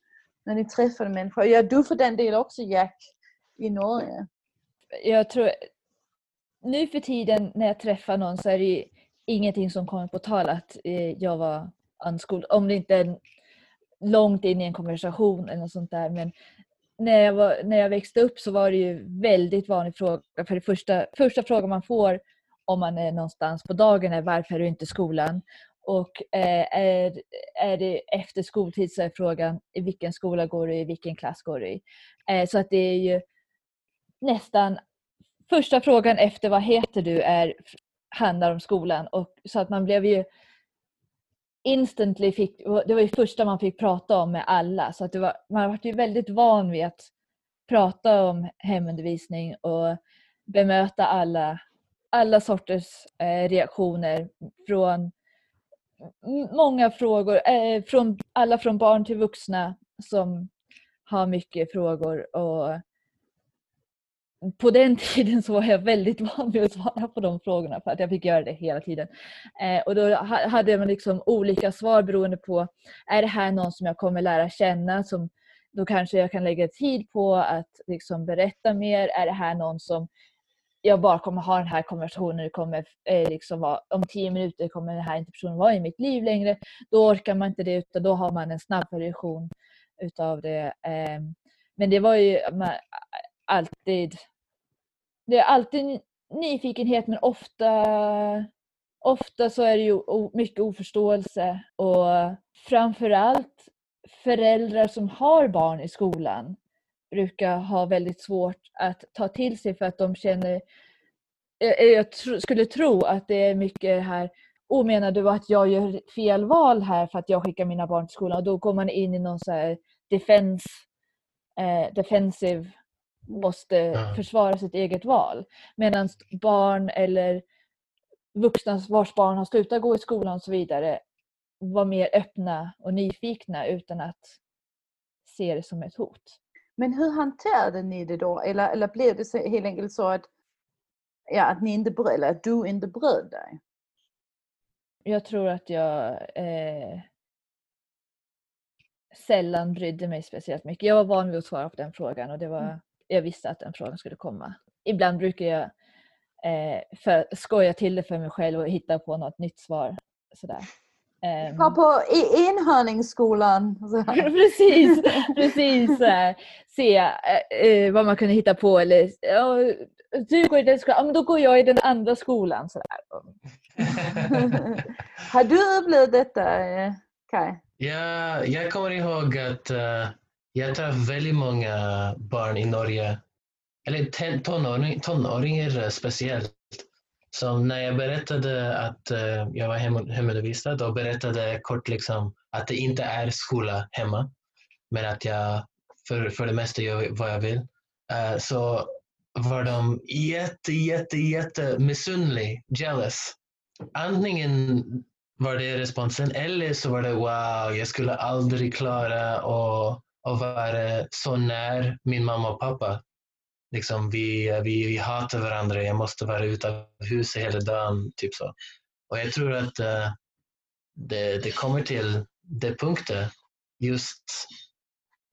när ni träffade människor? Ja, du för den del också Jack i Norge. Jag tror, nu för tiden när jag träffar någon så är det ingenting som kommer på tal att eh, jag var unschooled. Om det inte är långt in i en konversation eller något sånt där. Men när jag, var, när jag växte upp så var det ju väldigt vanlig fråga. För det första, första frågan man får om man är någonstans på dagen är varför är du inte i skolan? Och eh, är, är det efter skoltid så är frågan i vilken skola går du i, vilken klass går du i? Eh, så att det är ju nästan första frågan efter vad heter du är handlar om skolan. Och, så att man blev ju instantly fick, det var ju första man fick prata om med alla. Så att det var, man var ju väldigt van vid att prata om hemundervisning och bemöta alla, alla sorters eh, reaktioner från många frågor, eh, från alla från barn till vuxna som har mycket frågor och på den tiden så var jag väldigt van vid att svara på de frågorna för att jag fick göra det hela tiden. Eh, och då hade man liksom olika svar beroende på, är det här någon som jag kommer lära känna som då kanske jag kan lägga tid på att liksom berätta mer. Är det här någon som jag bara kommer ha den här konversationen, det kommer eh, liksom vara, om tio minuter kommer den här inte personen vara i mitt liv längre. Då orkar man inte det utan då har man en snabb version utav det. Eh, men det var ju man, alltid det är alltid nyfikenhet men ofta, ofta så är det ju mycket oförståelse och framförallt föräldrar som har barn i skolan brukar ha väldigt svårt att ta till sig för att de känner jag skulle tro att det är mycket här oh, menar du att jag gör fel val här för att jag skickar mina barn till skolan? Och då går man in i någon så här defense, eh, defensive måste ja. försvara sitt eget val. Medan barn eller vuxna vars barn har slutat gå i skolan och så vidare var mer öppna och nyfikna utan att se det som ett hot. Men hur hanterade ni det då? Eller, eller blev det så, helt enkelt så att, ja, att, ni inte bröd, eller att du inte bröd dig? Jag tror att jag eh, sällan brydde mig speciellt mycket. Jag var van vid att svara på den frågan och det var mm jag visste att den frågan skulle komma. Ibland brukar jag eh, för, skoja till det för mig själv och hitta på något nytt svar. Sådär. Um, ja, på enhörningsskolan. precis, precis. se eh, vad man kunde hitta på. Eller, oh, du går i den skolan, ja, då går jag i den andra skolan. Sådär. Har du upplevt detta, eh, Kai? Ja, jag kommer ihåg att uh, jag träffar väldigt många barn i Norge, eller tonåring, tonåringar speciellt, så när jag berättade att uh, jag var hem, hemundervisad och berättade kort liksom att det inte är skola hemma, men att jag för, för det mesta gör vad jag vill, uh, så var de jätte, jätte, jätte missunnlig, jealous. Antingen var det responsen eller så var det wow, jag skulle aldrig klara att att vara så när min mamma och pappa. Liksom, vi, vi, vi hatar varandra, jag måste vara ute huset hela dagen. Typ så. Och jag tror att uh, det, det kommer till det punkten just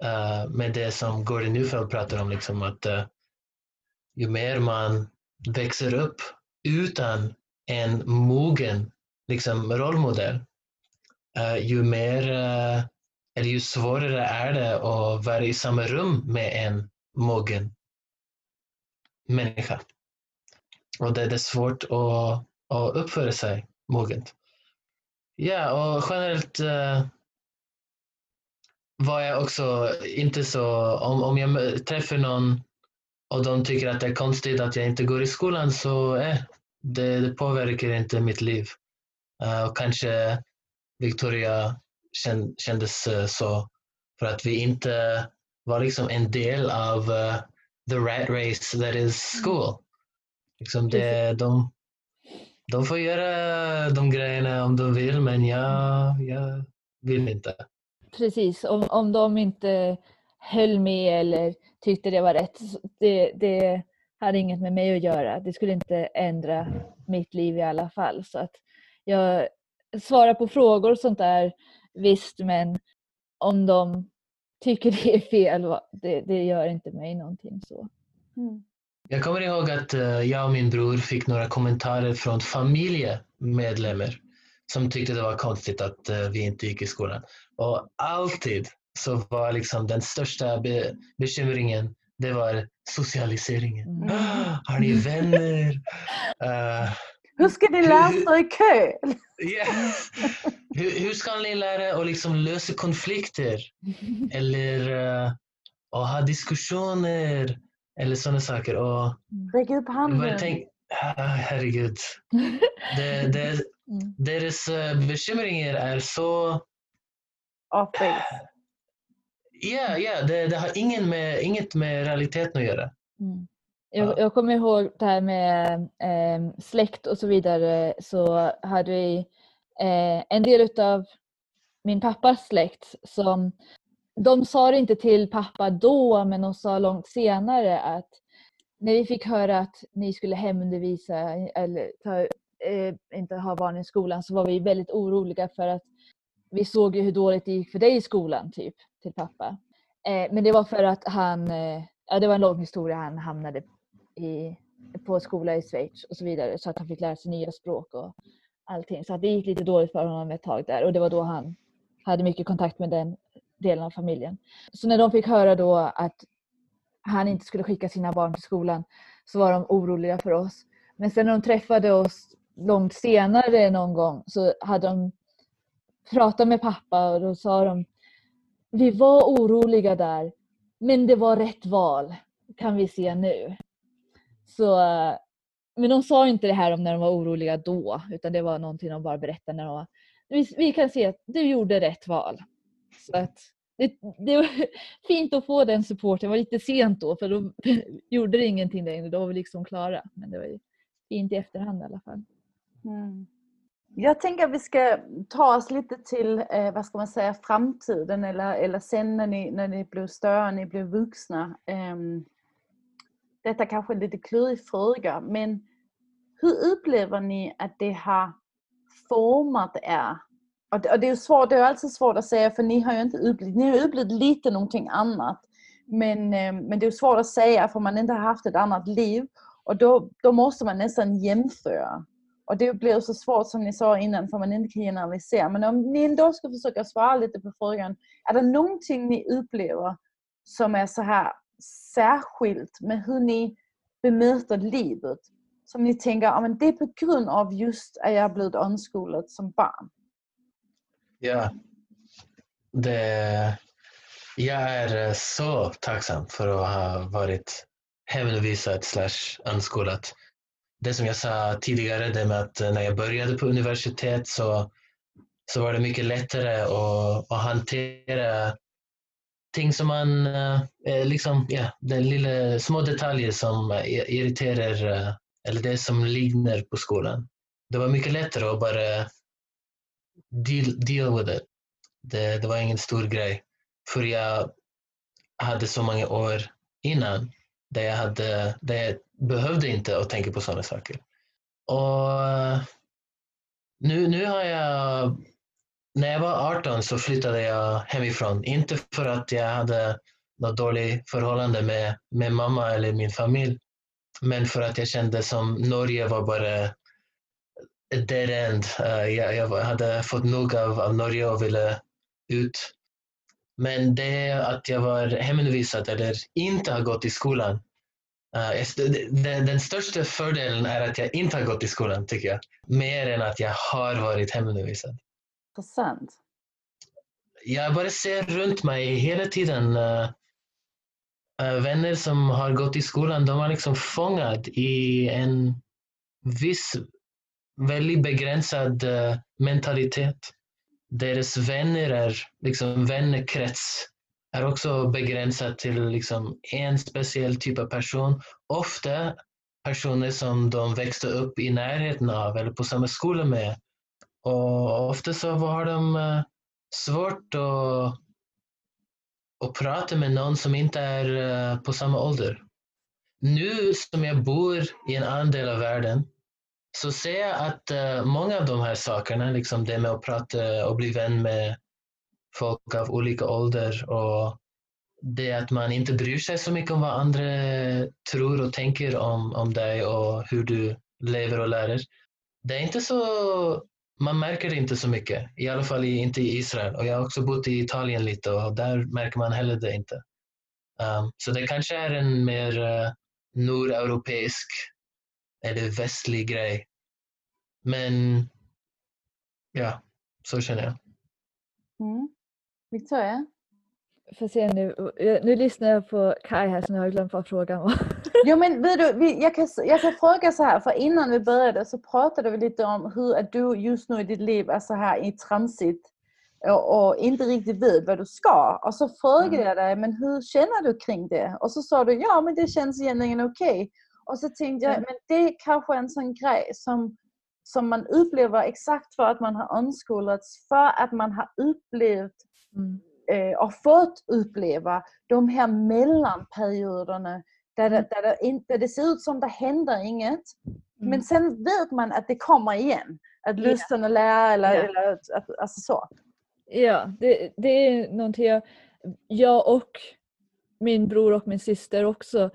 uh, med det som Gordon Neufeld pratar om, liksom att uh, ju mer man växer upp utan en mogen liksom, rollmodell, uh, ju mer eller ju svårare är det att vara i samma rum med en mogen människa. Och det är svårt att, att uppföra sig mogent. Ja, och generellt uh, var jag också inte så... Om, om jag träffar någon och de tycker att det är konstigt att jag inte går i skolan så eh, det, det påverkar inte mitt liv. Uh, och kanske Victoria kändes uh, så för att vi inte var liksom en del av uh, the rat race that is school. Liksom det, de, de får göra de grejerna om de vill, men jag, jag vill inte. Precis, om, om de inte höll med eller tyckte det var rätt, det, det hade inget med mig att göra. Det skulle inte ändra mitt liv i alla fall. Så att jag svarar på frågor och sånt där, visst, men om de tycker det är fel, det, det gör inte mig någonting så. Mm. Jag kommer ihåg att eh, jag och min bror fick några kommentarer från familjemedlemmar som tyckte det var konstigt att eh, vi inte gick i skolan. Och alltid så var liksom den största be bekymringen det var socialiseringen. Mm. Har ni vänner? Uh, hur ska ni lära er i kö? Yeah. Hur, hur, ska ni lära att liksom lösa konflikter? Eller uh, ha diskussioner? Eller sådana saker. Och Räck upp handen. Tänk, ah, herregud. det, det, mm. Deras uh, bekymringar är så... Off base. Ja, ja det, det har ingen med, inget med realiteten att göra. Mm. Jag, jag, kommer ihåg det här med eh, släkt och så vidare så hade vi eh, en del av min pappas släkt som de sa det inte till pappa då, men de sa långt senare att när vi fick höra att ni skulle hemundervisa eller ta, eh, inte ha barn i skolan så var vi väldigt oroliga för att vi såg ju hur dåligt det gick för dig i skolan, typ, till pappa. Eh, men det var för att han, eh, ja det var en lång historia, han hamnade i, på skola i Schweiz och så vidare så att han fick lära sig nya språk och allting. Så att det gick lite dåligt för honom ett tag där och det var då han hade mycket kontakt med den delen av familjen. Så när de fick höra då att han inte skulle skicka sina barn till skolan så var de oroliga för oss. Men sen när de träffade oss långt senare någon gång så hade de pratat med pappa och då sa de vi var oroliga där men det var rätt val kan vi se nu. Så, men de sa inte det här om när de var oroliga då utan det var någonting de bara berättade när de var vi, vi kan se att du gjorde rätt val. Så att det, det var fint att få den supporten. Det var lite sent då för då gjorde det ingenting längre. Då var vi liksom klara. Men det var ju fint i efterhand i alla fall. Mm. Jag tänker att vi ska ta oss lite till eh, vad ska man säga, framtiden eller, eller sen när ni, när ni blev större, ni blev vuxna. Eh, detta kanske är en lite klurig fråga men hur upplever ni att det har format er och det, är svårt, det är alltid svårt att säga för ni har ju inte upplevt, ni har upplevt lite någonting annat. Men, eh, men det är svårt att säga för man inte har haft ett annat liv och då, då måste man nästan jämföra. Och det blir så svårt som ni sa innan för man inte kan generalisera. Men om ni ändå ska försöka svara lite på frågan, är det någonting ni upplever som är så här särskilt med hur ni bemöter livet? Som ni tänker, ah, men det är på grund av just att jag blivit omskolad som barn. Ja. Det, jag är så tacksam för att ha varit hemvisad slash anskolad. Det som jag sa tidigare, det med att när jag började på universitet så, så var det mycket lättare att, att hantera ting som man, eh, eh, liksom, ja, den lilla små detaljer som eh, irriterar, eh, eller det som liknar på skolan. Det var mycket lättare att bara deal, deal with it. Det, det var ingen stor grej. För jag hade så många år innan där jag, hade, där jag behövde inte att tänka på sådana saker. Och eh, nu, nu har jag när jag var 18 så flyttade jag hemifrån. Inte för att jag hade något dåligt förhållande med, med mamma eller min familj. Men för att jag kände som Norge var bara ett dead end. Uh, jag, jag, hade fått nog av, av Norge och ville ut. Men det att jag var hemundervisad eller inte har gått i skolan. Uh, den, den, största fördelen är att jag inte har gått i skolan, tycker jag. Mer än att jag har varit hemundervisad. Intressant. Jag bara ser runt mig hela tiden eh, eh, vänner som har gått i skolan, de har liksom fångat i en viss väldigt begränsad eh, mentalitet. Deras vänner är, liksom vännerkrets är också begränsad till liksom en speciell typ av person. Ofta personer som de växte upp i närheten av eller på samma skola med. Och ofta så har de eh, svårt att att prata med någon som inte är eh, på samma ålder. Nu som jag bor i en annan del av världen så ser jag att eh, många av de här sakerna, liksom det med att prata och bli vän med folk av olika ålder och det att man inte bryr sig så mycket om vad andra tror och tänker om, om dig och hur du lever och lär. Det är inte så man märker det inte så mycket, i alla fall inte i Israel. Och jag har också bott i Italien lite och där märker man heller det inte. Um, så det kanske är en mer uh, nordeuropeisk eller västlig grej. Men ja, så känner jag. Mm. Victoria? Får se nu. Nu lyssnar jag på Kai här så nu har jag glömt vad frågan var. Jo men du, jag, kan, jag kan fråga så här, för innan vi började så pratade vi lite om hur att du just nu i ditt liv är så här i transit och, och inte riktigt vet vad du ska. Och så frågade mm. jag dig, men hur känner du kring det? Och så sa du, ja men det känns egentligen okej. Okay. Och så tänkte jag, mm. men det är kanske en sån grej som, som man upplever exakt för att man har omskolats, för att man har upplevt mm eh, och fått uppleva de här mellanperioderna där, det, där, det inte, det ser ut som det händer inget. Mm. Men sen vet man att det kommer igen. Att lusten att lära eller, ja. eller att, alltså så. Ja, det, det är någonting jag, jag och min bror och min syster också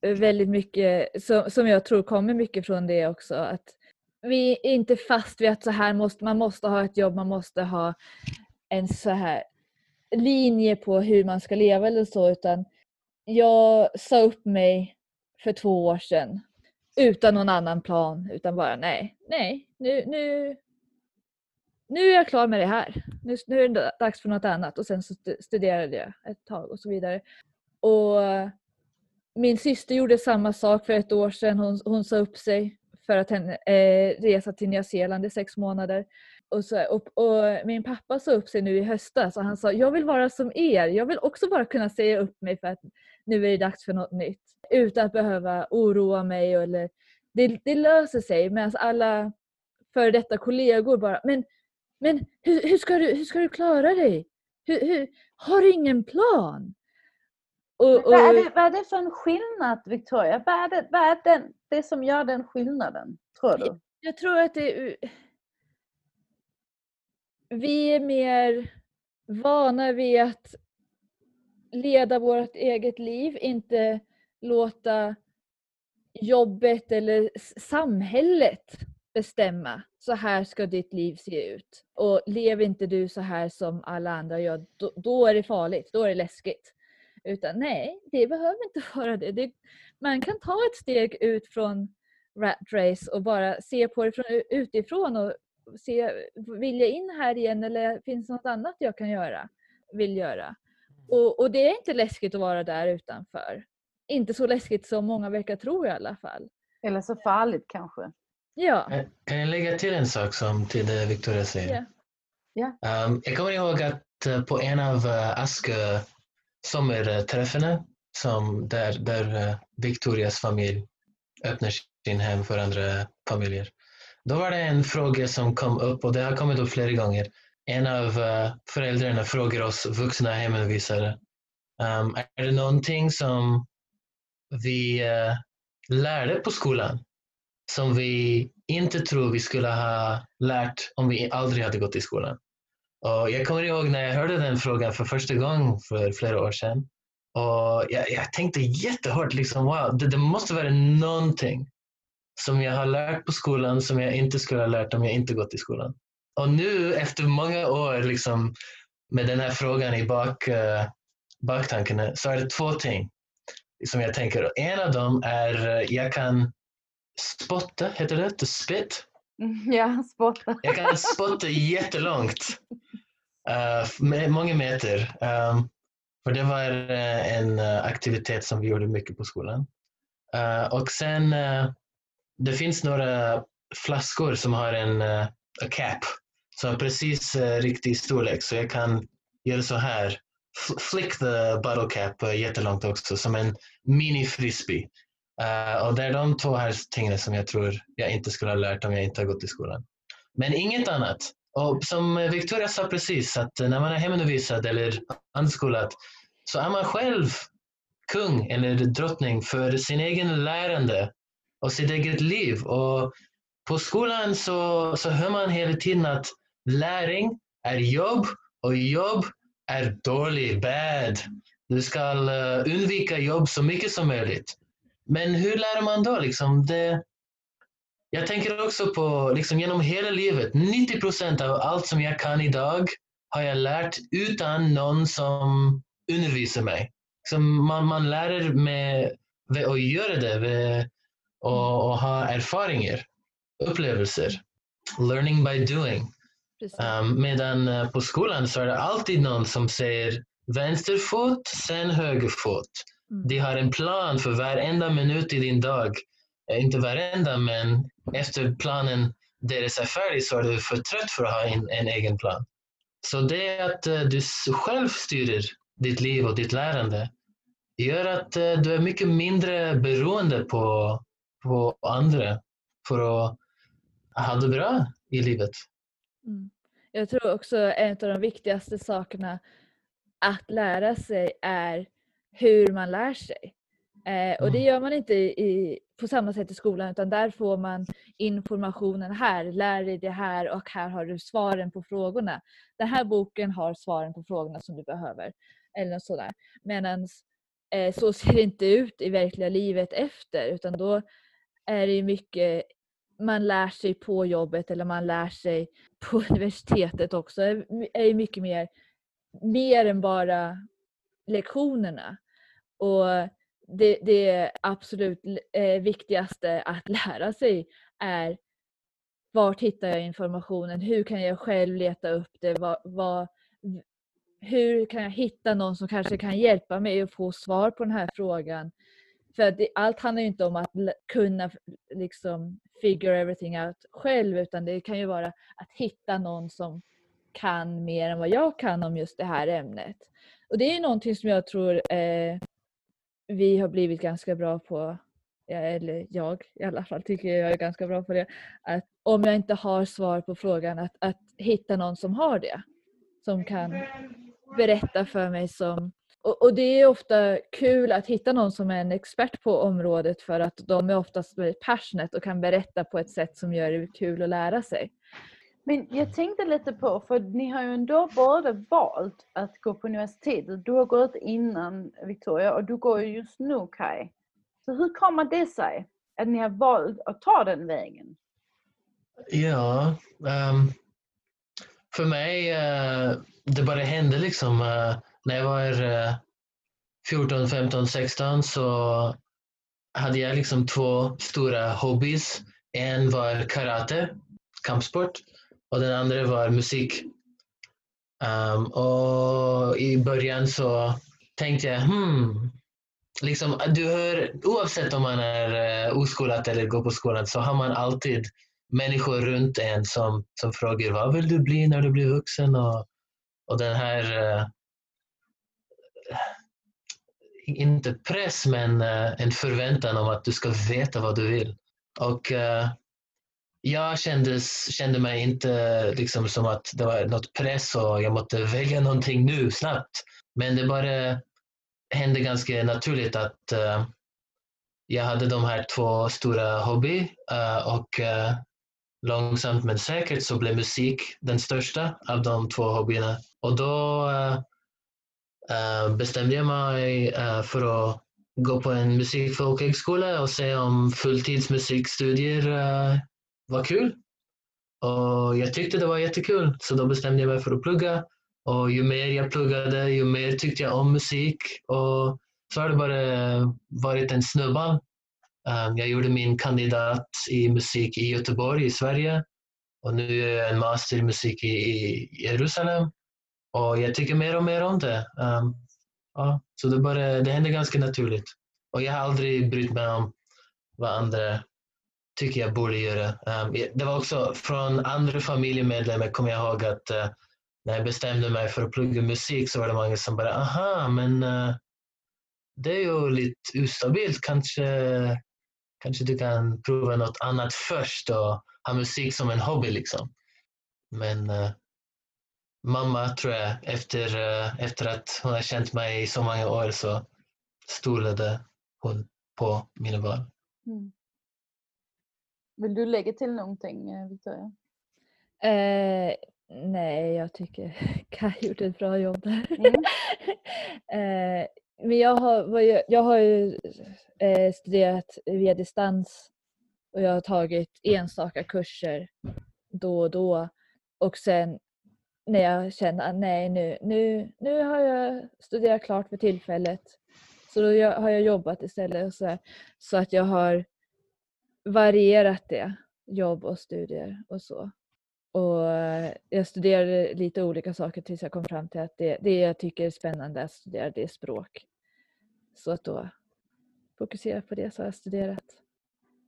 väldigt mycket, som, som jag tror kommer mycket från det också. Att vi är inte fast vid att så här måste, man måste ha ett jobb, man måste ha en så här linje på hur man ska leva eller så utan jag sa upp mig för två år sedan utan någon annan plan utan bara nej, nej, nu, nu, nu är jag klar med det här. Nu, nu är det dags för något annat och sen så studerade jag ett tag och så vidare. Och min syster gjorde samma sak för ett år sedan. Hon, hon sa upp sig för att henne, eh, resa till Nya Zeeland i sex månader. Och, så, och, och, min pappa sa upp sig nu i höstas och han sa jag vill vara som er. Jag vill också bara kunna säga upp mig för att nu är det dags för något nytt. Utan att behöva oroa mig. Eller, det, det löser sig medan alla före detta kollegor bara men, men hur, hur, ska du, hur ska du klara dig? Hur, hur, har du ingen plan? Och, och, vad, är det, vad är det för en skillnad Victoria? Vad är, det, vad är den, det som gör den skillnaden tror du? Jag tror att det är vi är mer vana vid att leda vårt eget liv, inte låta jobbet eller samhället bestämma. Så här ska ditt liv se ut. Och lever inte du så här som alla andra gör, då, då är det farligt, då är det läskigt. Utan nej, det behöver inte vara det. det. Man kan ta ett steg ut från rat race och bara se på det från, utifrån och se, vill jag in här igen eller finns det något annat jag kan göra, vill göra? Mm. Och, och det är inte läskigt att vara där utanför. Inte så läskigt som många verkar tro i alla fall. Eller så farligt kanske. Ja. Kan jag lägga till en sak som till det Victoria säger? Yeah. Yeah. Um, jag kommer ihåg att uh, på en av uh, Askö sommarträffarna som där, där uh, Victorias familj öppnar sin hem för andra familjer då var det en fråga som kom upp och det har kommit upp flera gånger. En av eh, föräldrarna frågar oss vuxna hemundervisare. Um, är det någonting som vi uh, lärde på skolan som vi inte tror vi skulle ha lärt om vi aldrig hade gått i skolan? Och jag kommer ihåg när jag hörde den frågan för första gången för flera år sedan. Och jag, jag tänkte jättehårt, liksom, wow, det, det, måste vara någonting som jag har lärt på skolan som jag inte skulle ha lärt om jag inte gått i skolan. Och nu efter många år liksom, med den här frågan i bak, uh, baktankarna så är det två ting som jag tänker. En av dem är uh, jag kan spotta, heter det? To spit? Ja, spotta. Jag kan spotta jättelångt. Uh, många meter. Um, för det var en aktivitet som vi gjorde mycket på skolan. och sen, det finns några flaskor som har en uh, cap som är precis eh, riktig storlek så jag kan göra så här. Flick the bottle cap eh, jättelångt också som en mini frisbee. Uh, och det är de två här tingen som jag tror jag inte skulle ha lärt om jag inte har gått i skolan. Men inget annat. Och som Victoria sa precis, att när man är hemundervisad eller anskolad så är man själv kung eller drottning för sin egen lärande och sitt eget liv. Och på skolan så, så hör man hela tiden att läring är jobb och jobb är dålig, bad. Du ska eh, undvika jobb så mycket som möjligt. Men hur lär man då? Liksom det, jag tänker också på liksom genom hela livet. 90 procent av allt som jag kan idag har jag lärt utan någon som undervisar mig. Som man, man lär med, med att göra det med, och, och ha erfarenheter, upplevelser. Learning by doing. Um, medan uh, på skolan så är det alltid någon som säger vänster fot, sen höger fot. Mm. De har en plan för varenda minut i din dag. Eh, inte varenda, men efter planen deras är färdig så är du för trött för att ha en, en egen plan. Så det att uh, du själv styr ditt liv och ditt lärande gör att uh, du är mycket mindre beroende på, på andra för att ha det bra i livet. Mm. Jag tror också en av de viktigaste sakerna att lära sig är hur man lär sig. Eh, och det mm. gör man inte i, på samma sätt i skolan utan där får man informationen här, lär dig det här och här har du svaren på frågorna. Den här boken har svaren på frågorna som du behöver. Eller sådär. Medan eh, så ser det inte ut i verkliga livet efter utan då är det mycket man lär sig på jobbet eller man lär sig på universitetet också. Det är mycket mer, mer än bara lektionerna. Och det, det absolut eh, viktigaste att lära sig är vart hittar jag informationen? Hur kan jag själv leta upp det? Vad, vad, hur kan jag hitta någon som kanske kan hjälpa mig att få svar på den här frågan? För det, allt handlar ju inte om att kunna liksom figure everything out själv utan det kan ju vara att hitta någon som kan mer än vad jag kan om just det här ämnet. Och det är ju någonting som jag tror eh, vi har blivit ganska bra på, eller jag i alla fall tycker jag är ganska bra på det, att om jag inte har svar på frågan att, att hitta någon som har det. Som kan berätta för mig som och, och, det är ofta kul att hitta någon som är en expert på området för att de är oftast väldigt passionate och kan berätta på ett sätt som gör det kul att lära sig. Men jag tänkte lite på, för ni har ju ändå båda valt att gå på universitetet. Du har gått innan Victoria och du går ju just nu Kai. Så hur kommer det sig att ni har valt att ta den vägen? Ja, um, för mig, uh, det bara hände liksom. Uh, när jag var 14, 15, 16 så hade jag liksom två stora hobbys. En var karate, kampsport och den andra var musik. Um, och I början så tänkte jag, hmm, liksom, du hör, oavsett om man är eh, uh, oskolad eller går på skolan så har man alltid människor runt en som, som frågar vad vill du bli när du blir vuxen? Och, och den här, uh, inte press, men uh, en förväntan om att du ska veta vad du vill. Och uh, jag kändes, kände mig inte liksom som att det var något press och jag måste välja någonting nu snabbt. Men det bara hände ganska naturligt att uh, jag hade de här två stora hobby uh, och uh, långsamt men säkert så blev musik den största av de två hobbyerna. Och då uh, Eh, bestämde jag mig eh, för att gå på en musikfolkhögskola och se om fulltidsmusikstudier eh, var kul. Och jag tyckte det var jättekul så då bestämde jag mig för att plugga. Och ju mer jag pluggade, ju mer tyckte jag om musik. Och så har det bara varit en snöboll. Jag gjorde min kandidat i musik i Göteborg i Sverige och nu gör jag en master i musik i Jerusalem. Och jag tycker mer och mer om det. Um, ja, så det, bara, det händer ganska naturligt. Och jag har aldrig brytt mig om vad andra tycker jag borde göra. Um, det var också från andra familjemedlemmar kommer jag ihåg att uh, när jag bestämde mig för att plugga musik så var det många som bara aha, men uh, det är ju lite ustabilt. Kanske, kanske du kan prova något annat först och ha musik som en hobby. Liksom. Men uh, mamma tror jag, efter, uh, efter att hon har känt mig i så många år så stolade hon på mina val. Mm. Vill du lägga till någonting eh, Victoria? Eh, nej, jag tycker Kaj gjorde ett bra jobb där. Mm. eh, men jag har, jag har ju eh, studerat via distans och jag har tagit enstaka kurser då och då. Och sen när jag känner att nej nu, nu, nu har jag studerat klart för tillfället så då har jag jobbat istället så, så att jag har varierat det, jobb och studier och så. Och jag studerade lite olika saker tills jag kom fram till att det, det jag tycker är spännande att studera det är språk. Så att då fokusera på det så har jag studerat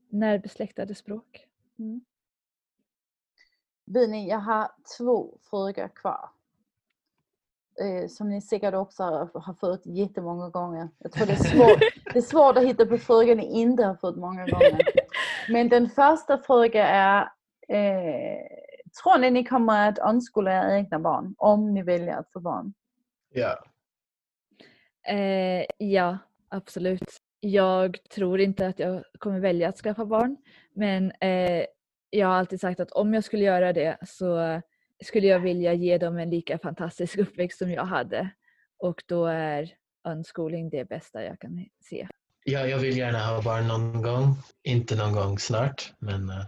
närbesläktade språk. Mm. Bini, jag har två frågor kvar. Eh, som ni säkert också har fått jättemånga gånger. Jag tror det är svårt, det är svårt att hitta på frågor ni inte har fått många gånger. Men den första frågan är, eh, tror ni ni kommer att omskola era egna barn om ni väljer att få barn? Ja. Eh, ja, absolut. Jag tror inte att jag kommer välja att skaffa barn men eh, jag har alltid sagt att om jag skulle göra det så skulle jag vilja ge dem en lika fantastisk uppväxt som jag hade. Och då är unschooling det bästa jag kan se. Ja, jag vill gärna ha barn någon gång. Inte någon gång snart, men uh,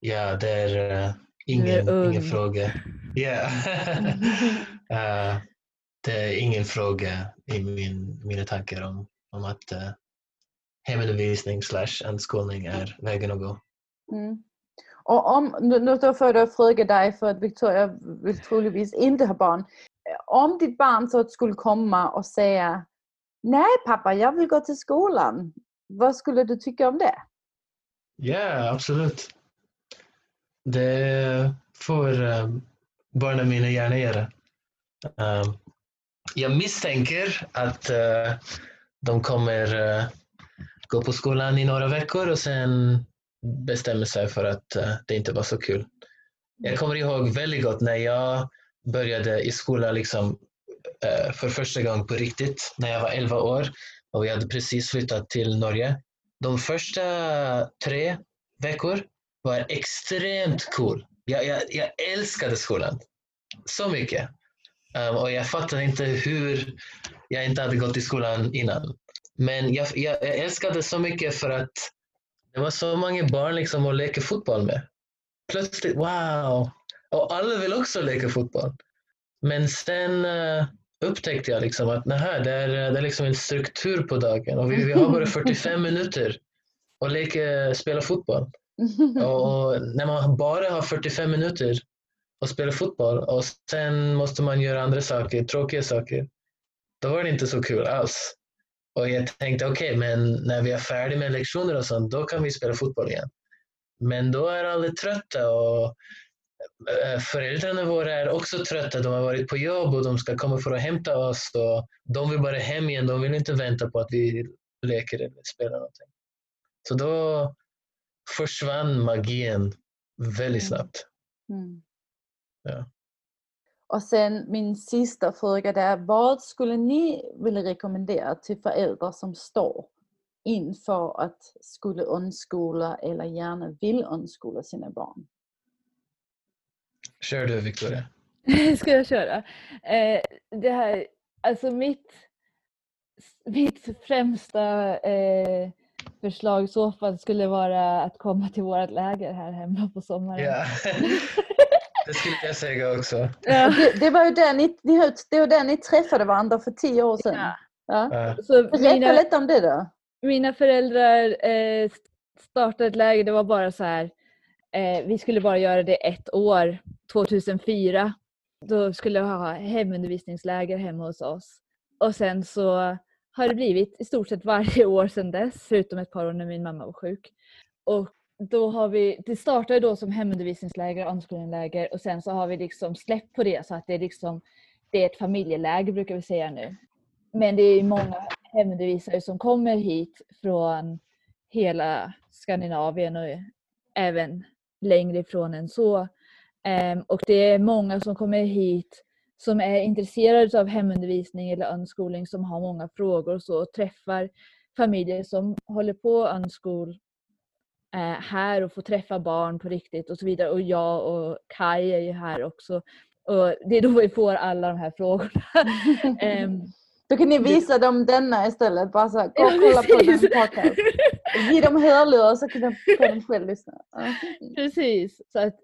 ja, det är uh, ingen, är ingen fråga. Yeah. uh, det är ingen fråga i min, mina tankar om, om att uh, hemundervisning slash unskolning är vägen att gå. Mm. Och om, nu då får jag fråga dig för att Victoria vill troligtvis inte ha barn. Om ditt barn så skulle komma och säga Nej pappa, jag vill gå till skolan. Vad skulle du tycka om det? Ja, yeah, absolut. Det får um, barnen mina gärna göra. Um, jag misstänker att uh, de kommer uh, gå på skolan i några veckor och sen bestämmer sig för att eh, det inte var så kul. Jag kommer ihåg väldigt gott när jag började i skolan liksom, eh, för första gången på riktigt, när jag var 11 år och vi hade precis flyttat till Norge. De första tre veckor var extremt cool. Jag, jag, jag älskade skolan så mycket. Um, och jag fattade inte hur jag inte hade gått i skolan innan. Men jag, jag, jag älskade så mycket för att det var så många barn liksom att leka fotboll med. Plötsligt, wow! Och alla vill också leka fotboll. Men sen uh, upptäckte jag liksom att nähä, det, är, eh, det är liksom en struktur på dagen och vi, vi har bara 45 minuter att leka, spela fotboll. Och när man bara har 45 minuter att spela fotboll och sen måste man göra andra saker, tråkiga saker, då var det inte så kul alls. Och jag tänkte okej, okay, men när vi är färdiga med lektioner och sånt, då kan vi spela fotboll igen. Men då är alla trötta och eh, föräldrarna våra är också trötta. De har varit på jobb och de ska komma för att hämta oss. Och de vill bara hem igen. De vill inte vänta på att vi leker eller spelar någonting. Så då försvann magin väldigt mm. snabbt. Mm. Ja. Och sen min sista fråga är, vad skulle ni vilja rekommendera till föräldrar som står inför att skulle unskola eller gärna vill unskola sina barn? Kör du Victoria. Ska jag köra? Eh, det här, alltså mitt, mitt främsta eh, förslag i så fall skulle vara att komma till vårt läger här hemma på sommaren. Ja. Det skulle jag säga också. Ja. Det, det, var ju där ni, det var där ni träffade varandra för tio år sedan. Ja. Ja. Så Berätta mina, lite om det då. Mina föräldrar eh, startade ett läger, det var bara så här, eh, vi skulle bara göra det ett år, 2004. Då skulle vi ha hemundervisningsläger hemma hos oss. Och sen så har det blivit i stort sett varje år sedan dess, förutom ett par år när min mamma var sjuk. Och då har vi, det startade då som hemundervisningsläger och omskolningsläger och sen så har vi liksom släppt på det så att det är liksom det är ett familjeläger brukar vi säga nu. Men det är många hemundervisare som kommer hit från hela Skandinavien och även längre ifrån än så. Ehm, och det är många som kommer hit som är intresserade av hemundervisning eller unschooling som har många frågor och så och träffar familjer som håller på unschol här och får träffa barn på riktigt och så vidare. Och jag och Kai är ju här också. Och det är då vi får alla de här frågorna. um, då kan ni visa dem denna istället. Bara så, gå och kolla på den podcast. Ge dem hörlurar så kan de, kan de själv lyssna. Precis. Så att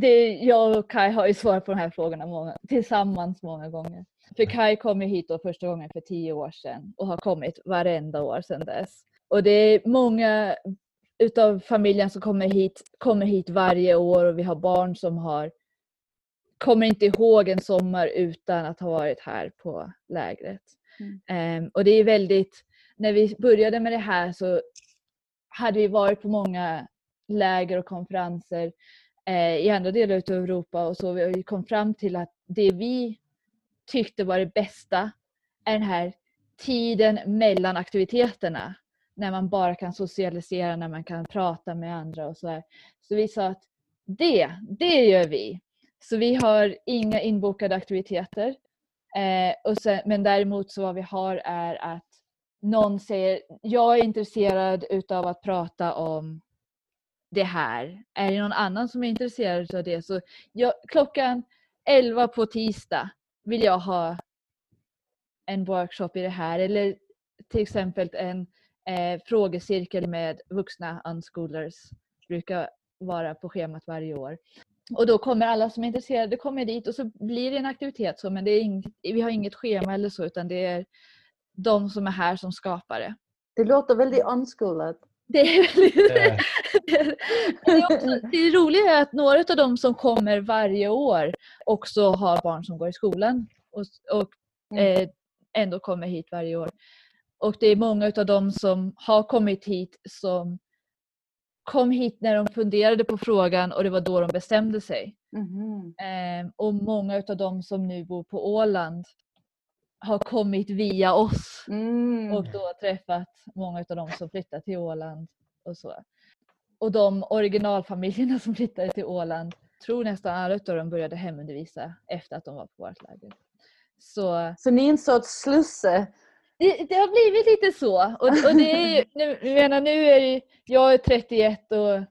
det, jag och Kai har ju svarat på de här frågorna många, tillsammans många gånger. För Kai kom hit då första gången för tio år sedan och har kommit varenda år sedan dess. Och det är många utav familjen som kommer hit, kommer hit varje år och vi har barn som har kommer inte ihåg en sommar utan att ha varit här på lägret. Mm. Um, och det är väldigt, när vi började med det här så hade vi varit på många läger och konferenser eh, i andra delar av Europa och så vi kom fram till att det vi tyckte var det bästa är den här tiden mellan aktiviteterna när man bara kan socialisera, när man kan prata med andra och sådär. Så vi sa att det, det gör vi. Så vi har inga inbokade aktiviteter. Eh, och sen, men däremot så vad vi har är att någon säger jag är intresserad utav att prata om det här. Är det någon annan som är intresserad av det så jag, klockan 11 på tisdag vill jag ha en workshop i det här eller till exempel en eh, frågecirkel med vuxna unschoolers brukar vara på schemat varje år. Och då kommer alla som är intresserade kommer dit och så blir det en aktivitet så men det är inget, vi har inget schema eller så utan det är de som är här som skapar det. Det låter väldigt unschoolat. Det är väldigt... det, är det roliga är att några av de som kommer varje år också har barn som går i skolan och, och mm. eh, ändå kommer hit varje år. Och det är många av dem som har kommit hit som kom hit när de funderade på frågan och det var då de bestämde sig. Mm. Eh, och många av dem som nu bor på Åland har kommit via oss mm. och då träffat många av dem som flyttat till Åland och så. Och de originalfamiljerna som flyttade till Åland tror nästan alla av dem började hemundervisa efter att de var på vårt läger. Så, så ni är en sorts slusse det, det, har blivit lite så. Och, och det är ju, nu, menar, nu är det, jag är 31 och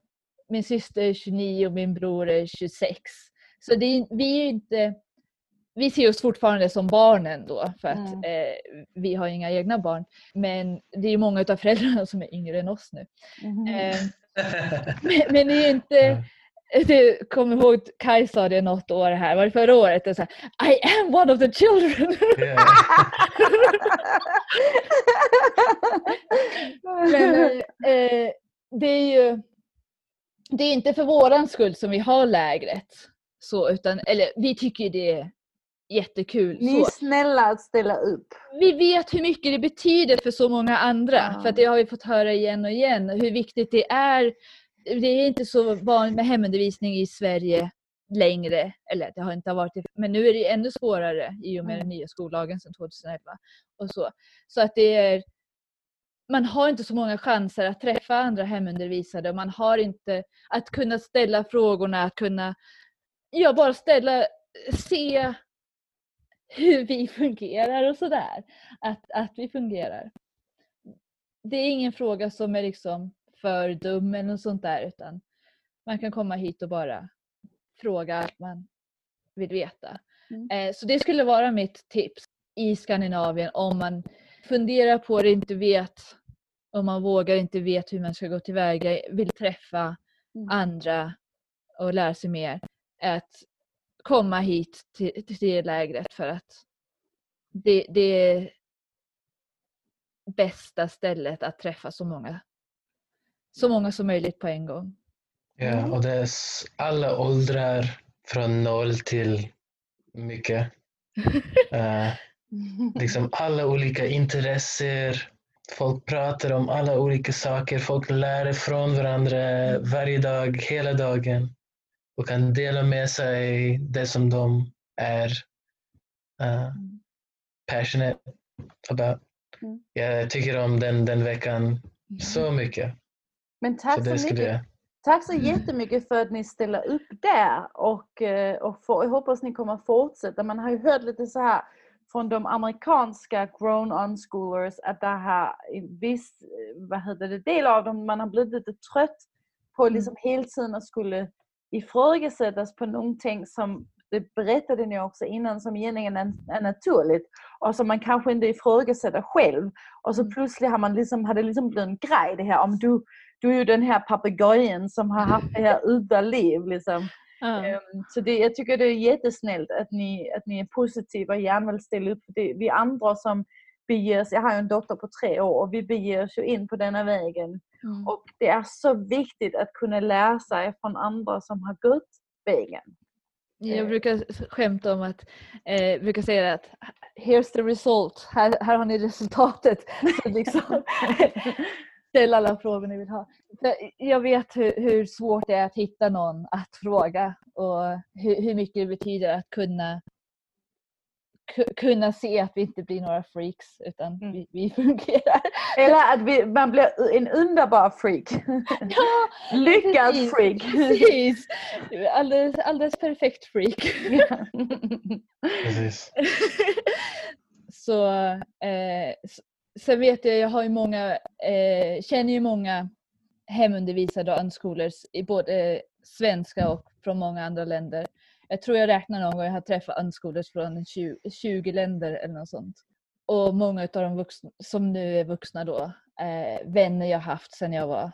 min syster är 29 och min bror är 26. Så det, vi är inte vi ser oss fortfarande som barnen då för att mm. eh, vi har inga egna barn. Men det är många av föräldrarna som är yngre än oss nu. Mm. Eh, men, men, det är inte det, kom ihåg Kaj sa det något år här, var det förra året? Det så här, I am one of the children! Yeah. Men eh, det är ju det är inte för våran skull som vi har lägret. Så, utan, eller vi tycker det är jättekul. Ni är så. snälla att ställa upp. Vi vet hur mycket det betyder för så många andra. Ja. För det har vi fått höra igen och igen. Hur viktigt det är det är inte så vanligt med hemundervisning i Sverige längre. Eller det har inte varit det, men nu är det ännu svårare i och med den nya skollagen sedan 2011. Och så. så att det är, man har inte så många chanser att träffa andra hemundervisare. Man har inte att kunna ställa frågorna, att kunna ja, bara ställa, se hur vi fungerar och sådär. Att, att vi fungerar. Det är ingen fråga som är liksom för dum eller något sånt där utan man kan komma hit och bara fråga allt man vill veta. Mm. Eh, så det skulle vara mitt tips i Skandinavien om man funderar på det, inte vet, om man vågar inte vet hur man ska gå tillväga, vill träffa mm. andra och lära sig mer. Att komma hit till, till lägret för att det, det är bästa stället att träffa så många, så många som möjligt på en gång. Ja, mm. och det är alla åldrar från noll till mycket. uh, liksom alla olika intressen. Folk pratar om alla olika saker. Folk lär från varandra varje dag, hela dagen och kan dela med sig det som de är uh, passionate about. Mm. Jag tycker om den, den veckan mm. så mycket. Men tack så, så mycket. Jag... Tack så jättemycket för att ni ställer upp där och, eh, och för, jag hoppas ni kommer fortsätta. Man har ju hört lite så här från de amerikanska grown unschoolers att det har viss, vad heter det, del av dem, man har blivit lite trött på mm. liksom hela tiden att skulle ifrågasättas på någonting som det berättade ni också innan som egentligen är, är naturligt och som man kanske inte ifrågasätter själv. Och så mm. plötsligt har man liksom, har det liksom blivit en grej det här om du, du är ju den här papegojen som har haft det här udda liv. Liksom. Mm. Så det, jag tycker det är jättesnällt att ni, att ni är positiva och gärna vill ställa upp. Det, vi andra som beger oss, jag har ju en dotter på tre år och vi beger oss ju in på denna vägen. Mm. Och det är så viktigt att kunna lära sig från andra som har gått vägen. Jag eh. brukar skämta om att, eh, brukar säga att here's the result, här, här har ni resultatet. Så liksom, ställ alla frågor ni vill ha. Jag vet hur, hur, svårt det är att hitta någon att fråga och hur, hur mycket det betyder att kunna kunna se att vi inte blir några freaks utan mm. vi, vi, fungerar. Eller att vi, man blir en underbar freak. Ja, Lyckad precis, freak. Precis. Alldeles, alldeles perfekt freak. precis. Så, eh, sen vet jag, jag har ju många, eh, känner ju många hemundervisade och unschoolers i både svenska och från många andra länder. Jag tror jag räknar någon gång jag har träffat unschoolers från 20, 20 länder eller något sånt. Och många av de vuxna, som nu är vuxna då, eh, vänner jag haft sedan jag var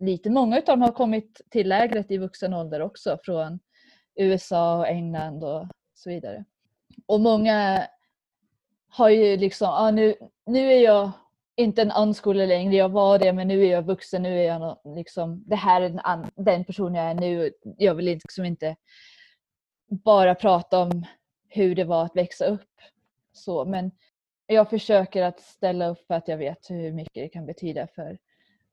liten. Många av dem har kommit till lägret i vuxen ålder också från USA och England och så vidare. Och många har ju liksom, ah, nu, nu är jag inte en unschooler längre, jag var det men nu är jag vuxen, nu är jag liksom, det här är den, den person jag är nu. Jag vill liksom inte bara prata om hur det var att växa upp. Så, men jag försöker att ställa upp för att jag vet hur mycket det kan betyda för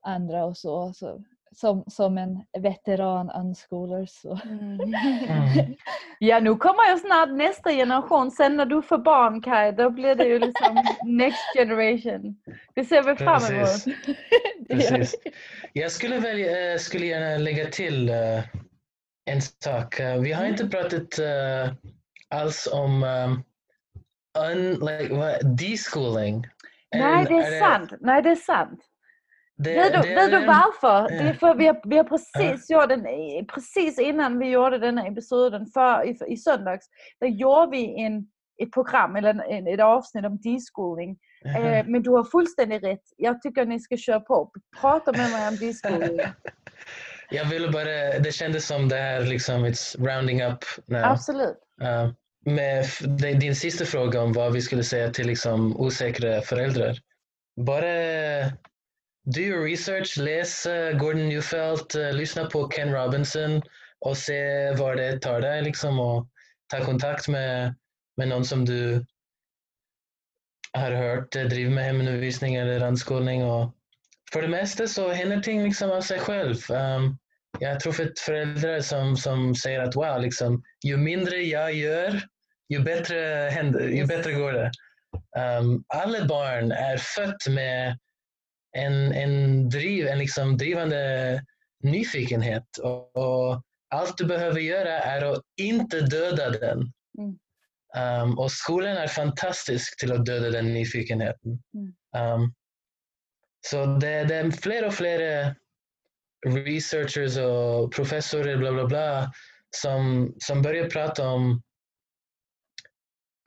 andra och så. så som, som en veteran unschooler så. Mm. Mm. Ja, nu kommer ju snart nästa generation. Sen när du får barn Kaj, då blir det ju liksom next generation. Det ser vi fram emot. Precis. Jag skulle, välja, eh, skulle gärna lägga till uh, en sak. Uh, vi har mm. inte pratat alls om un, like, deschooling. Nej, det är, sant. Nej, det är sant. Det, det, vet du varför? Det är för vi har, vi har precis gjort den, precis innan vi gjorde den här episoden för, i, i söndags, där gjorde vi en, ett program eller en, ett avsnitt om deschooling. Eh, men du har fullständigt rätt. Jag tycker ni ska köra på. Prata med mig om deschooling. Jag ville bara, det kändes som det här liksom, it's rounding up now. Absolut. Uh, med din sista fråga om vad vi skulle säga till liksom, osäkra föräldrar. Bara do your research, läs uh, Gordon Newfelt, uh, lyssna på Ken Robinson och se var det tar dig liksom, och ta kontakt med, med någon som du har hört driver med hemundervisning eller randskolning. Och för det mesta så händer ting liksom av sig själv. Um, jag tror för föräldrar som, som säger att wow, liksom, ju mindre jag gör, ju bättre, händer, ju bättre går det. Um, alla barn är fött med en, en, driv, en liksom drivande nyfikenhet och, och allt du behöver göra är att inte döda den. Mm. Um, och skolan är fantastisk till att döda den nyfikenheten. Mm. Um, så det, det, är fler och fler researchers och professorer bla bla bla som, som började prata om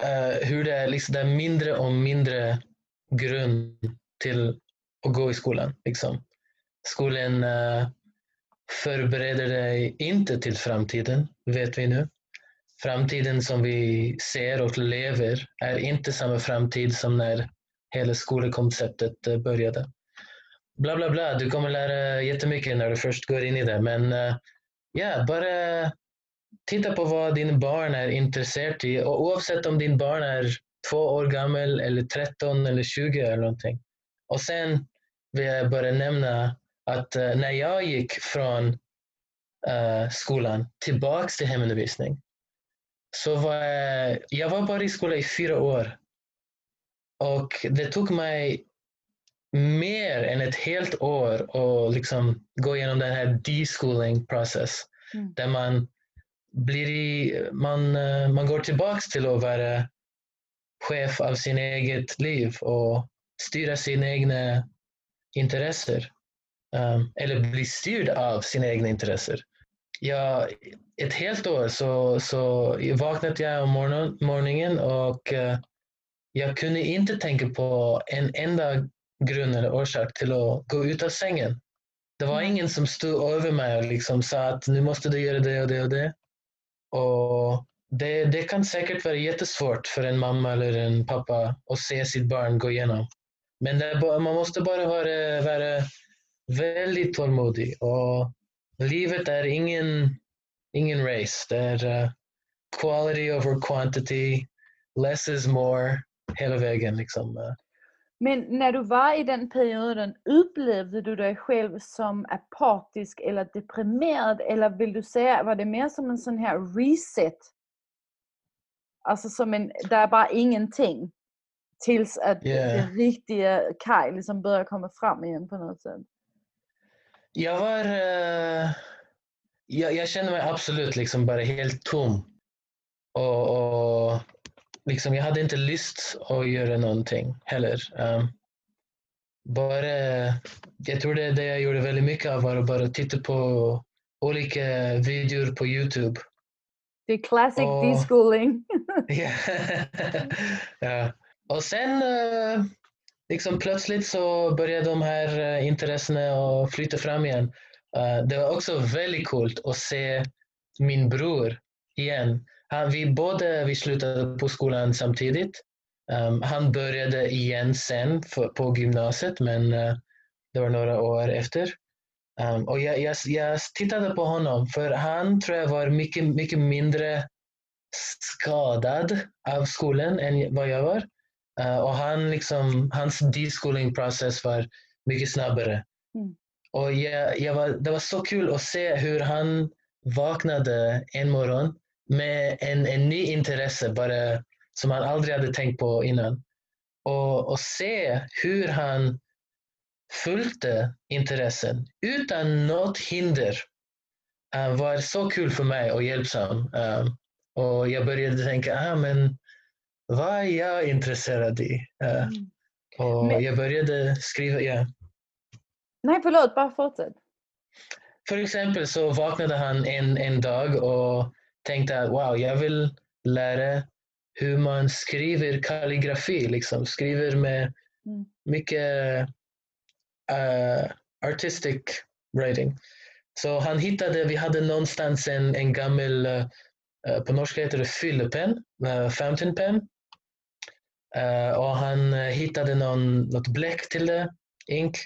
uh, hur det är, liksom, det är mindre och mindre grund till att gå i skolan. Liksom. Skolan uh, förbereder dig inte till framtiden, vet vi nu. Framtiden som vi ser och lever är inte samma framtid som när hela skolkonceptet eh, började. Bla, bla, bla. Du kommer lära jättemycket när du först går in i det. Men uh, ja, bara titta på vad dina barn är intresserade i. Och oavsett om din barn är två år gammal, eller 13 eller 20 eller någonting. Och sen vill jag bara nämna att uh, när jag gick från uh, skolan tillbaks till hemundervisning så var jag, jag var bara i skolan i fyra år. Och det tog mig mer än ett helt år att liksom gå igenom den här deschooling process. Mm. Där man, blir i, man, eh, man går tillbaks till att vara chef av sin eget liv och styra sina egna intressen. Um, eller bli styrd av sina egna intressen. Ett helt år så, så vaknade jag om morgon, morgonen och uh, jag kunde inte tänka på en enda grund eller orsak till att gå ut av sängen. Det var mm. ingen som stod över mig och liksom sa att nu måste du göra det och det och det. Och det, det kan säkert vara jättesvårt för en mamma eller en pappa att se sitt barn gå igenom. Men man måste bara vara, vara väldigt tålmodig. Och livet är ingen, ingen race. Det är uh, quality over quantity. Less is more hela vägen. Liksom. Men när du var i den perioden, upplevde du dig själv som apatisk eller deprimerad? Eller vill du säga, var det mer som en sån här reset? Alltså som en, där är bara ingenting. Tills att yeah. det riktiga Kaj liksom börjar komma fram igen på något sätt. Jag var... Uh, jag, jag kände mig absolut liksom bara helt tom. Och, och liksom, jag hade inte lust att göra någonting heller. Um, bara, jag tror det, det jag gjorde väldigt mycket av var att bara titta på olika videor på Youtube. Det är classic och, deschooling. ja. Och sen eh, liksom plötsligt så började de här eh, intressena att flytta fram igen. Eh, det var också väldigt coolt att se min bror igen. Han, vi båda vi slutade på skolan samtidigt. Um, han började igen sen för, på gymnasiet, men uh, det var några år efter. Um, och jag, jag, jag, tittade på honom, för han tror jag var mycket, mycket mindre skadad av skolan än vad jag var. Uh, och han liksom, hans deschooling process var mycket snabbare. Mm. Och jag, jag var, det var så kul att se hur han vaknade en morgon med en, en ny intresse bara, som han aldrig hade tänkt på innan. Och, och se hur han följde intressen utan något hinder uh, var så kul för mig och hjälpsam. Uh, och jag började tänka, ah, men vad är jag intresserad i? Uh, mm. Och men... jag började skriva, ja. Nej, förlåt, bara fortsätt. För exempel så vaknade han en, en dag och tänkte att wow, jag vill lära hur man skriver kalligrafi, liksom. skriver med mm. mycket uh, artistic writing. Så han hittade, vi hade någonstans en, en gammal, uh, på norska heter det fyllepenn, uh, fountain pen. Uh, och han hittade någon, något bläck till det, ink.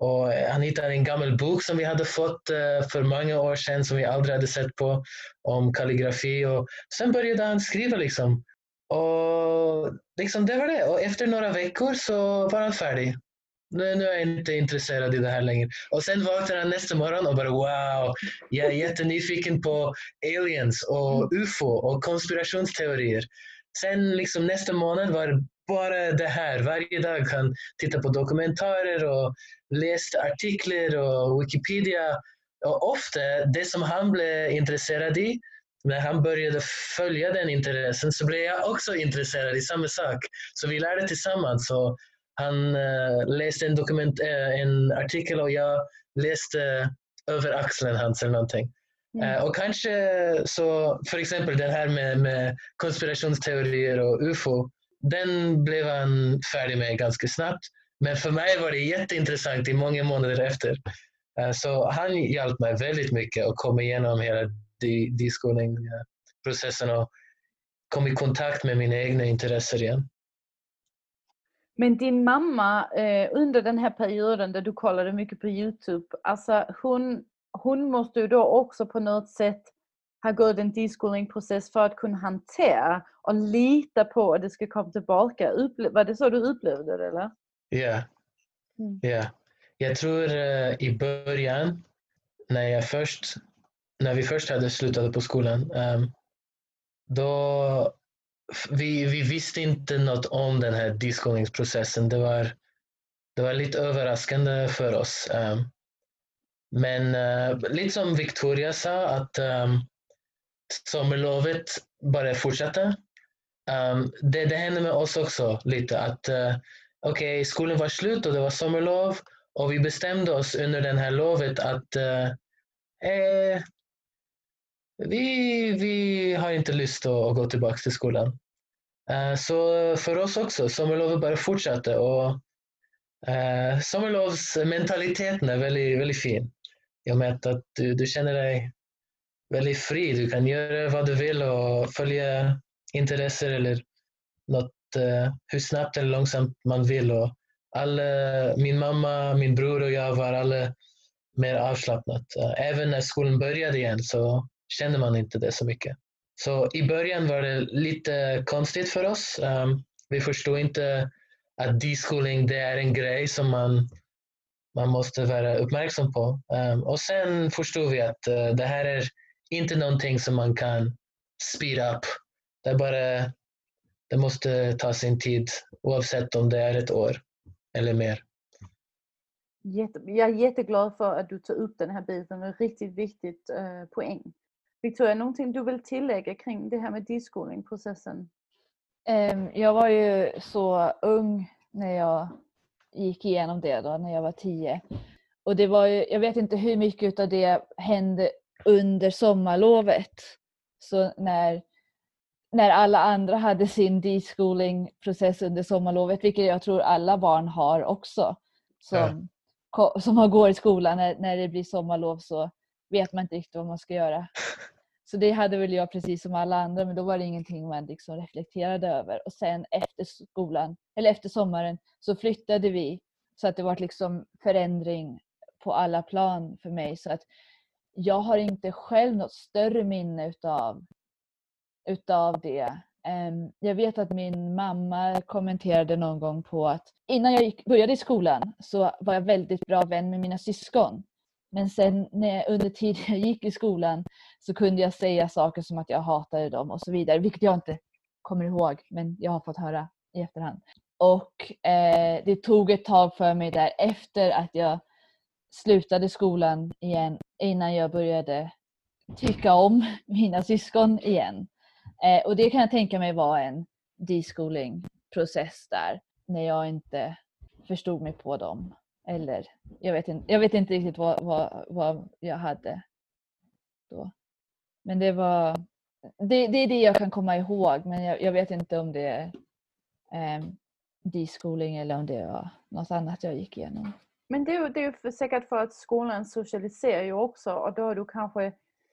Och eh, han hittade en gammal bok som vi hade fått eh, för många år sedan som vi aldrig hade sett på om kalligrafi. Och sen började han skriva. Liksom. Och liksom det var det. Och efter några veckor så var han färdig. Nu, nu är jag inte intresserad i det här längre. Och sen vaknade han nästa morgon och bara wow, jag är jättenyfiken på aliens och ufo och konspirationsteorier. Sen liksom nästa månad var det bara det här. Varje dag han titta på dokumentärer och läste artiklar och Wikipedia. Och ofta det som han blev intresserad i, när han började följa den intressen så blev jag också intresserad i samma sak. Så vi lärde tillsammans. Så han uh, läste en, dokument, uh, en artikel och jag läste över axeln hans eller någonting. Mm. Uh, och kanske så, för exempel det här med, med konspirationsteorier och UFO, den blev han färdig med ganska snabbt. Men för mig var det jätteintressant i många månader efter. Uh, så han hjälpte mig väldigt mycket att komma igenom hela deskolningsprocessen och kom i kontakt med mina egna intressen igen. Men din mamma eh, under den här perioden där du kollade mycket på Youtube, alltså hon, hon måste ju då också på något sätt ha gått en deskolningsprocess för att kunna hantera och lita på att det ska komma tillbaka. Upple var det så du upplevde det eller? Ja. Yeah. Mm. Yeah. Jag tror uh, i början när jag först när vi först hade slutat på skolan um, då vi, vi visste inte något om den här deskolningsprocessen. Det var, det var lite överraskande för oss. Um, men uh, lite som Victoria sa, att um, sommarlovet bara fortsatte. Um, ehm, det, det hände med oss också lite att uh, okej, okay, skolan var slut och det var sommarlov och vi bestämde oss under det här lovet att uh, eh, vi, vi har inte lust att, gå tillbaka till skolan. Uh, så för oss också, sommarlovet bara fortsatte och uh, sommarlovsmentaliteten är väldigt, väldigt fin. Jag med att du, du känner dig väldigt fri. Du kan göra vad du vill och följa intressen eller något, eh, hur snabbt eller långsamt man vill. Och alla, min mamma, min bror och jag var alla mer avslappnat. Eh, även när skolan började igen så kände man inte det så mycket. Så i början var det lite konstigt för oss. Um, vi förstod inte att deschooling det är en grej som man, man måste vara uppmärksam på. Um, och sen förstod vi att uh, det här är inte någonting som man kan speed up. Det, är bara, det måste ta sin tid oavsett om det är ett år eller mer. Jag är jätteglad för att du tar upp den här biten. Det är riktigt viktigt eh, poäng. Victoria, någonting du vill tillägga kring det här med deskolningsprocessen? Jag var ju så ung när jag gick igenom det då, när jag var tio. Och det var ju, jag vet inte hur mycket av det hände under sommarlovet. Så när, när alla andra hade sin deschooling-process under sommarlovet, vilket jag tror alla barn har också, som, ja. som går i skolan när, när det blir sommarlov så vet man inte riktigt vad man ska göra. Så det hade väl jag precis som alla andra men då var det ingenting man liksom reflekterade över. Och sen efter skolan, eller efter sommaren så flyttade vi så att det var liksom förändring på alla plan för mig. Så att jag har inte själv något större minne utav, utav det. Ehm, jag vet att min mamma kommenterade någon gång på att innan jag gick, började i skolan så var jag väldigt bra vän med mina syskon. Men sen när, under tiden jag gick i skolan så kunde jag säga saker som att jag hatade dem och så vidare, vilket jag inte kommer ihåg men jag har fått höra i efterhand. Och eh, det tog ett tag för mig där efter att jag slutade skolan igen innan jag började tycka om mina syskon igen. Eh, och det kan jag tänka mig var en deschooling process där när jag inte förstod mig på dem eller jag vet inte, jag vet inte riktigt vad, vad, vad jag hade då. Men det var det, det är det jag kan komma ihåg men jag, jag vet inte om det är eh, deschooling eller om det var något annat jag gick igenom. Men det är, ju säkert för att skolan socialiserar ju också och då är du kanske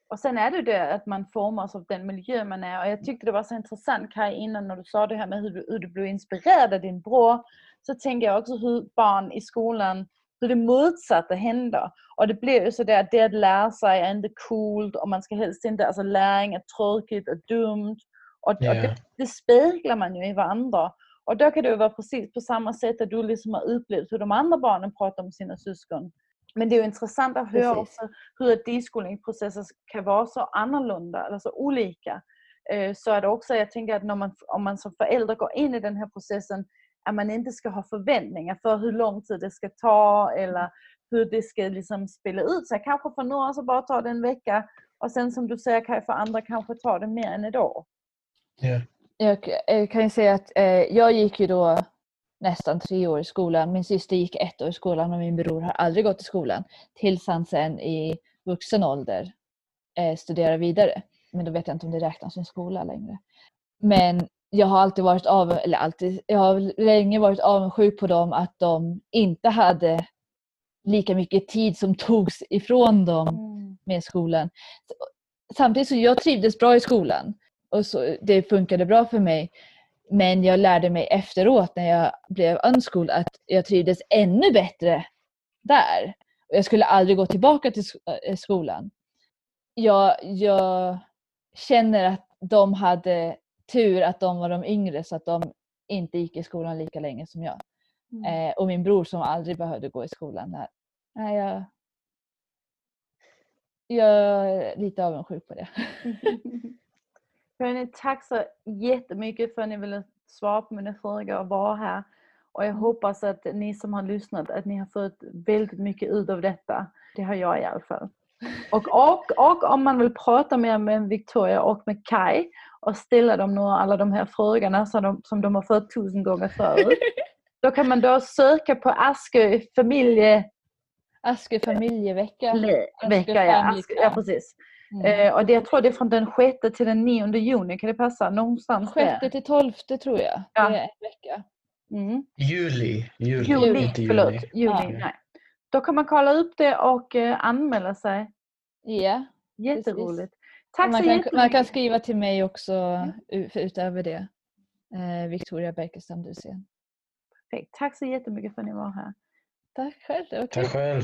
och sen är det det att man formas av den miljö man är och jag tyckte det var så intressant Kaj innan när du sa det här med hur du, hur du blev inspirerad av din bror så tänker jag också hur barn i skolan, hur det motsatta händer. Och det blir ju sådär det att lära sig är inte coolt och man ska helst inte, alltså läring är tråkigt och dumt. Och, och det, det speglar man ju i varandra. Och då kan det vara precis på samma sätt att du liksom har upplevt hur de andra barnen pratar om sina syskon. Men det är ju intressant att höra också hur deskolningsprocesser kan vara så annorlunda eller så olika. Øh, så det också, jag tänker att när man, om man som förälder går in i den här processen att man inte ska ha förväntningar för hur lång tid det ska ta eller hur det ska liksom spela ut sig. Kanske för några så bara tar det en vecka och sen som du säger kan för andra kanske tar det mer än ett år. Yeah. Jag kan ju säga att eh, jag gick ju då nästan tre år i skolan. Min syster gick ett år i skolan och min bror har aldrig gått i skolan tills han sen i vuxen ålder eh, studera vidare. Men då vet jag inte om det räknas som skola längre. Men jag har alltid varit av, eller alltid, jag har länge varit avundsjuk på dem att de inte hade lika mycket tid som togs ifrån dem mm. med skolan. Samtidigt så jag trivdes bra i skolan och så, det funkade bra för mig. Men jag lärde mig efteråt när jag blev unschooled att jag trivdes ännu bättre där. Jag skulle aldrig gå tillbaka till eh, skolan. Jag, jag känner att de hade tur att de var de yngre så att de inte gick i skolan lika länge som jag. Mm. Eh, och min bror som aldrig behövde gå i skolan. Där. Nej, jag, jag är lite avundsjuk på det. Hörni, tack så jättemycket för att ni ville svara på mina frågor och vara här. Och jag mm. hoppas att ni som har lyssnat att ni har fått väldigt mycket ut av detta. Det har jag i alla fall. Och, och, och om man vill prata mer med Victoria och med Kai och ställa dem några, alla de här frågorna som de, som de har fått tusen gånger förut. Då kan man då söka på Askö familje... Askö familjevecka. Vecka, ja. Askö, ja, precis. Mm. Eh, och det, jag tror det är från den 6 till den 9 juni, kan det passa? Någonstans 6 där. till 12 tror jag. Ja. Det är en vecka. Mm. Juli. Juli, juli, inte förlåt. Juli, ja. nej. Då kan man kolla upp det och eh, anmäla sig. Ja. Jätteroligt. Tack man så kan, Man kan skriva till mig också mm. utöver det. Eh, Victoria Berkestam Dusén. Perfekt. Tack så jättemycket för att ni var här. Tack själv. Okay. Tack själv.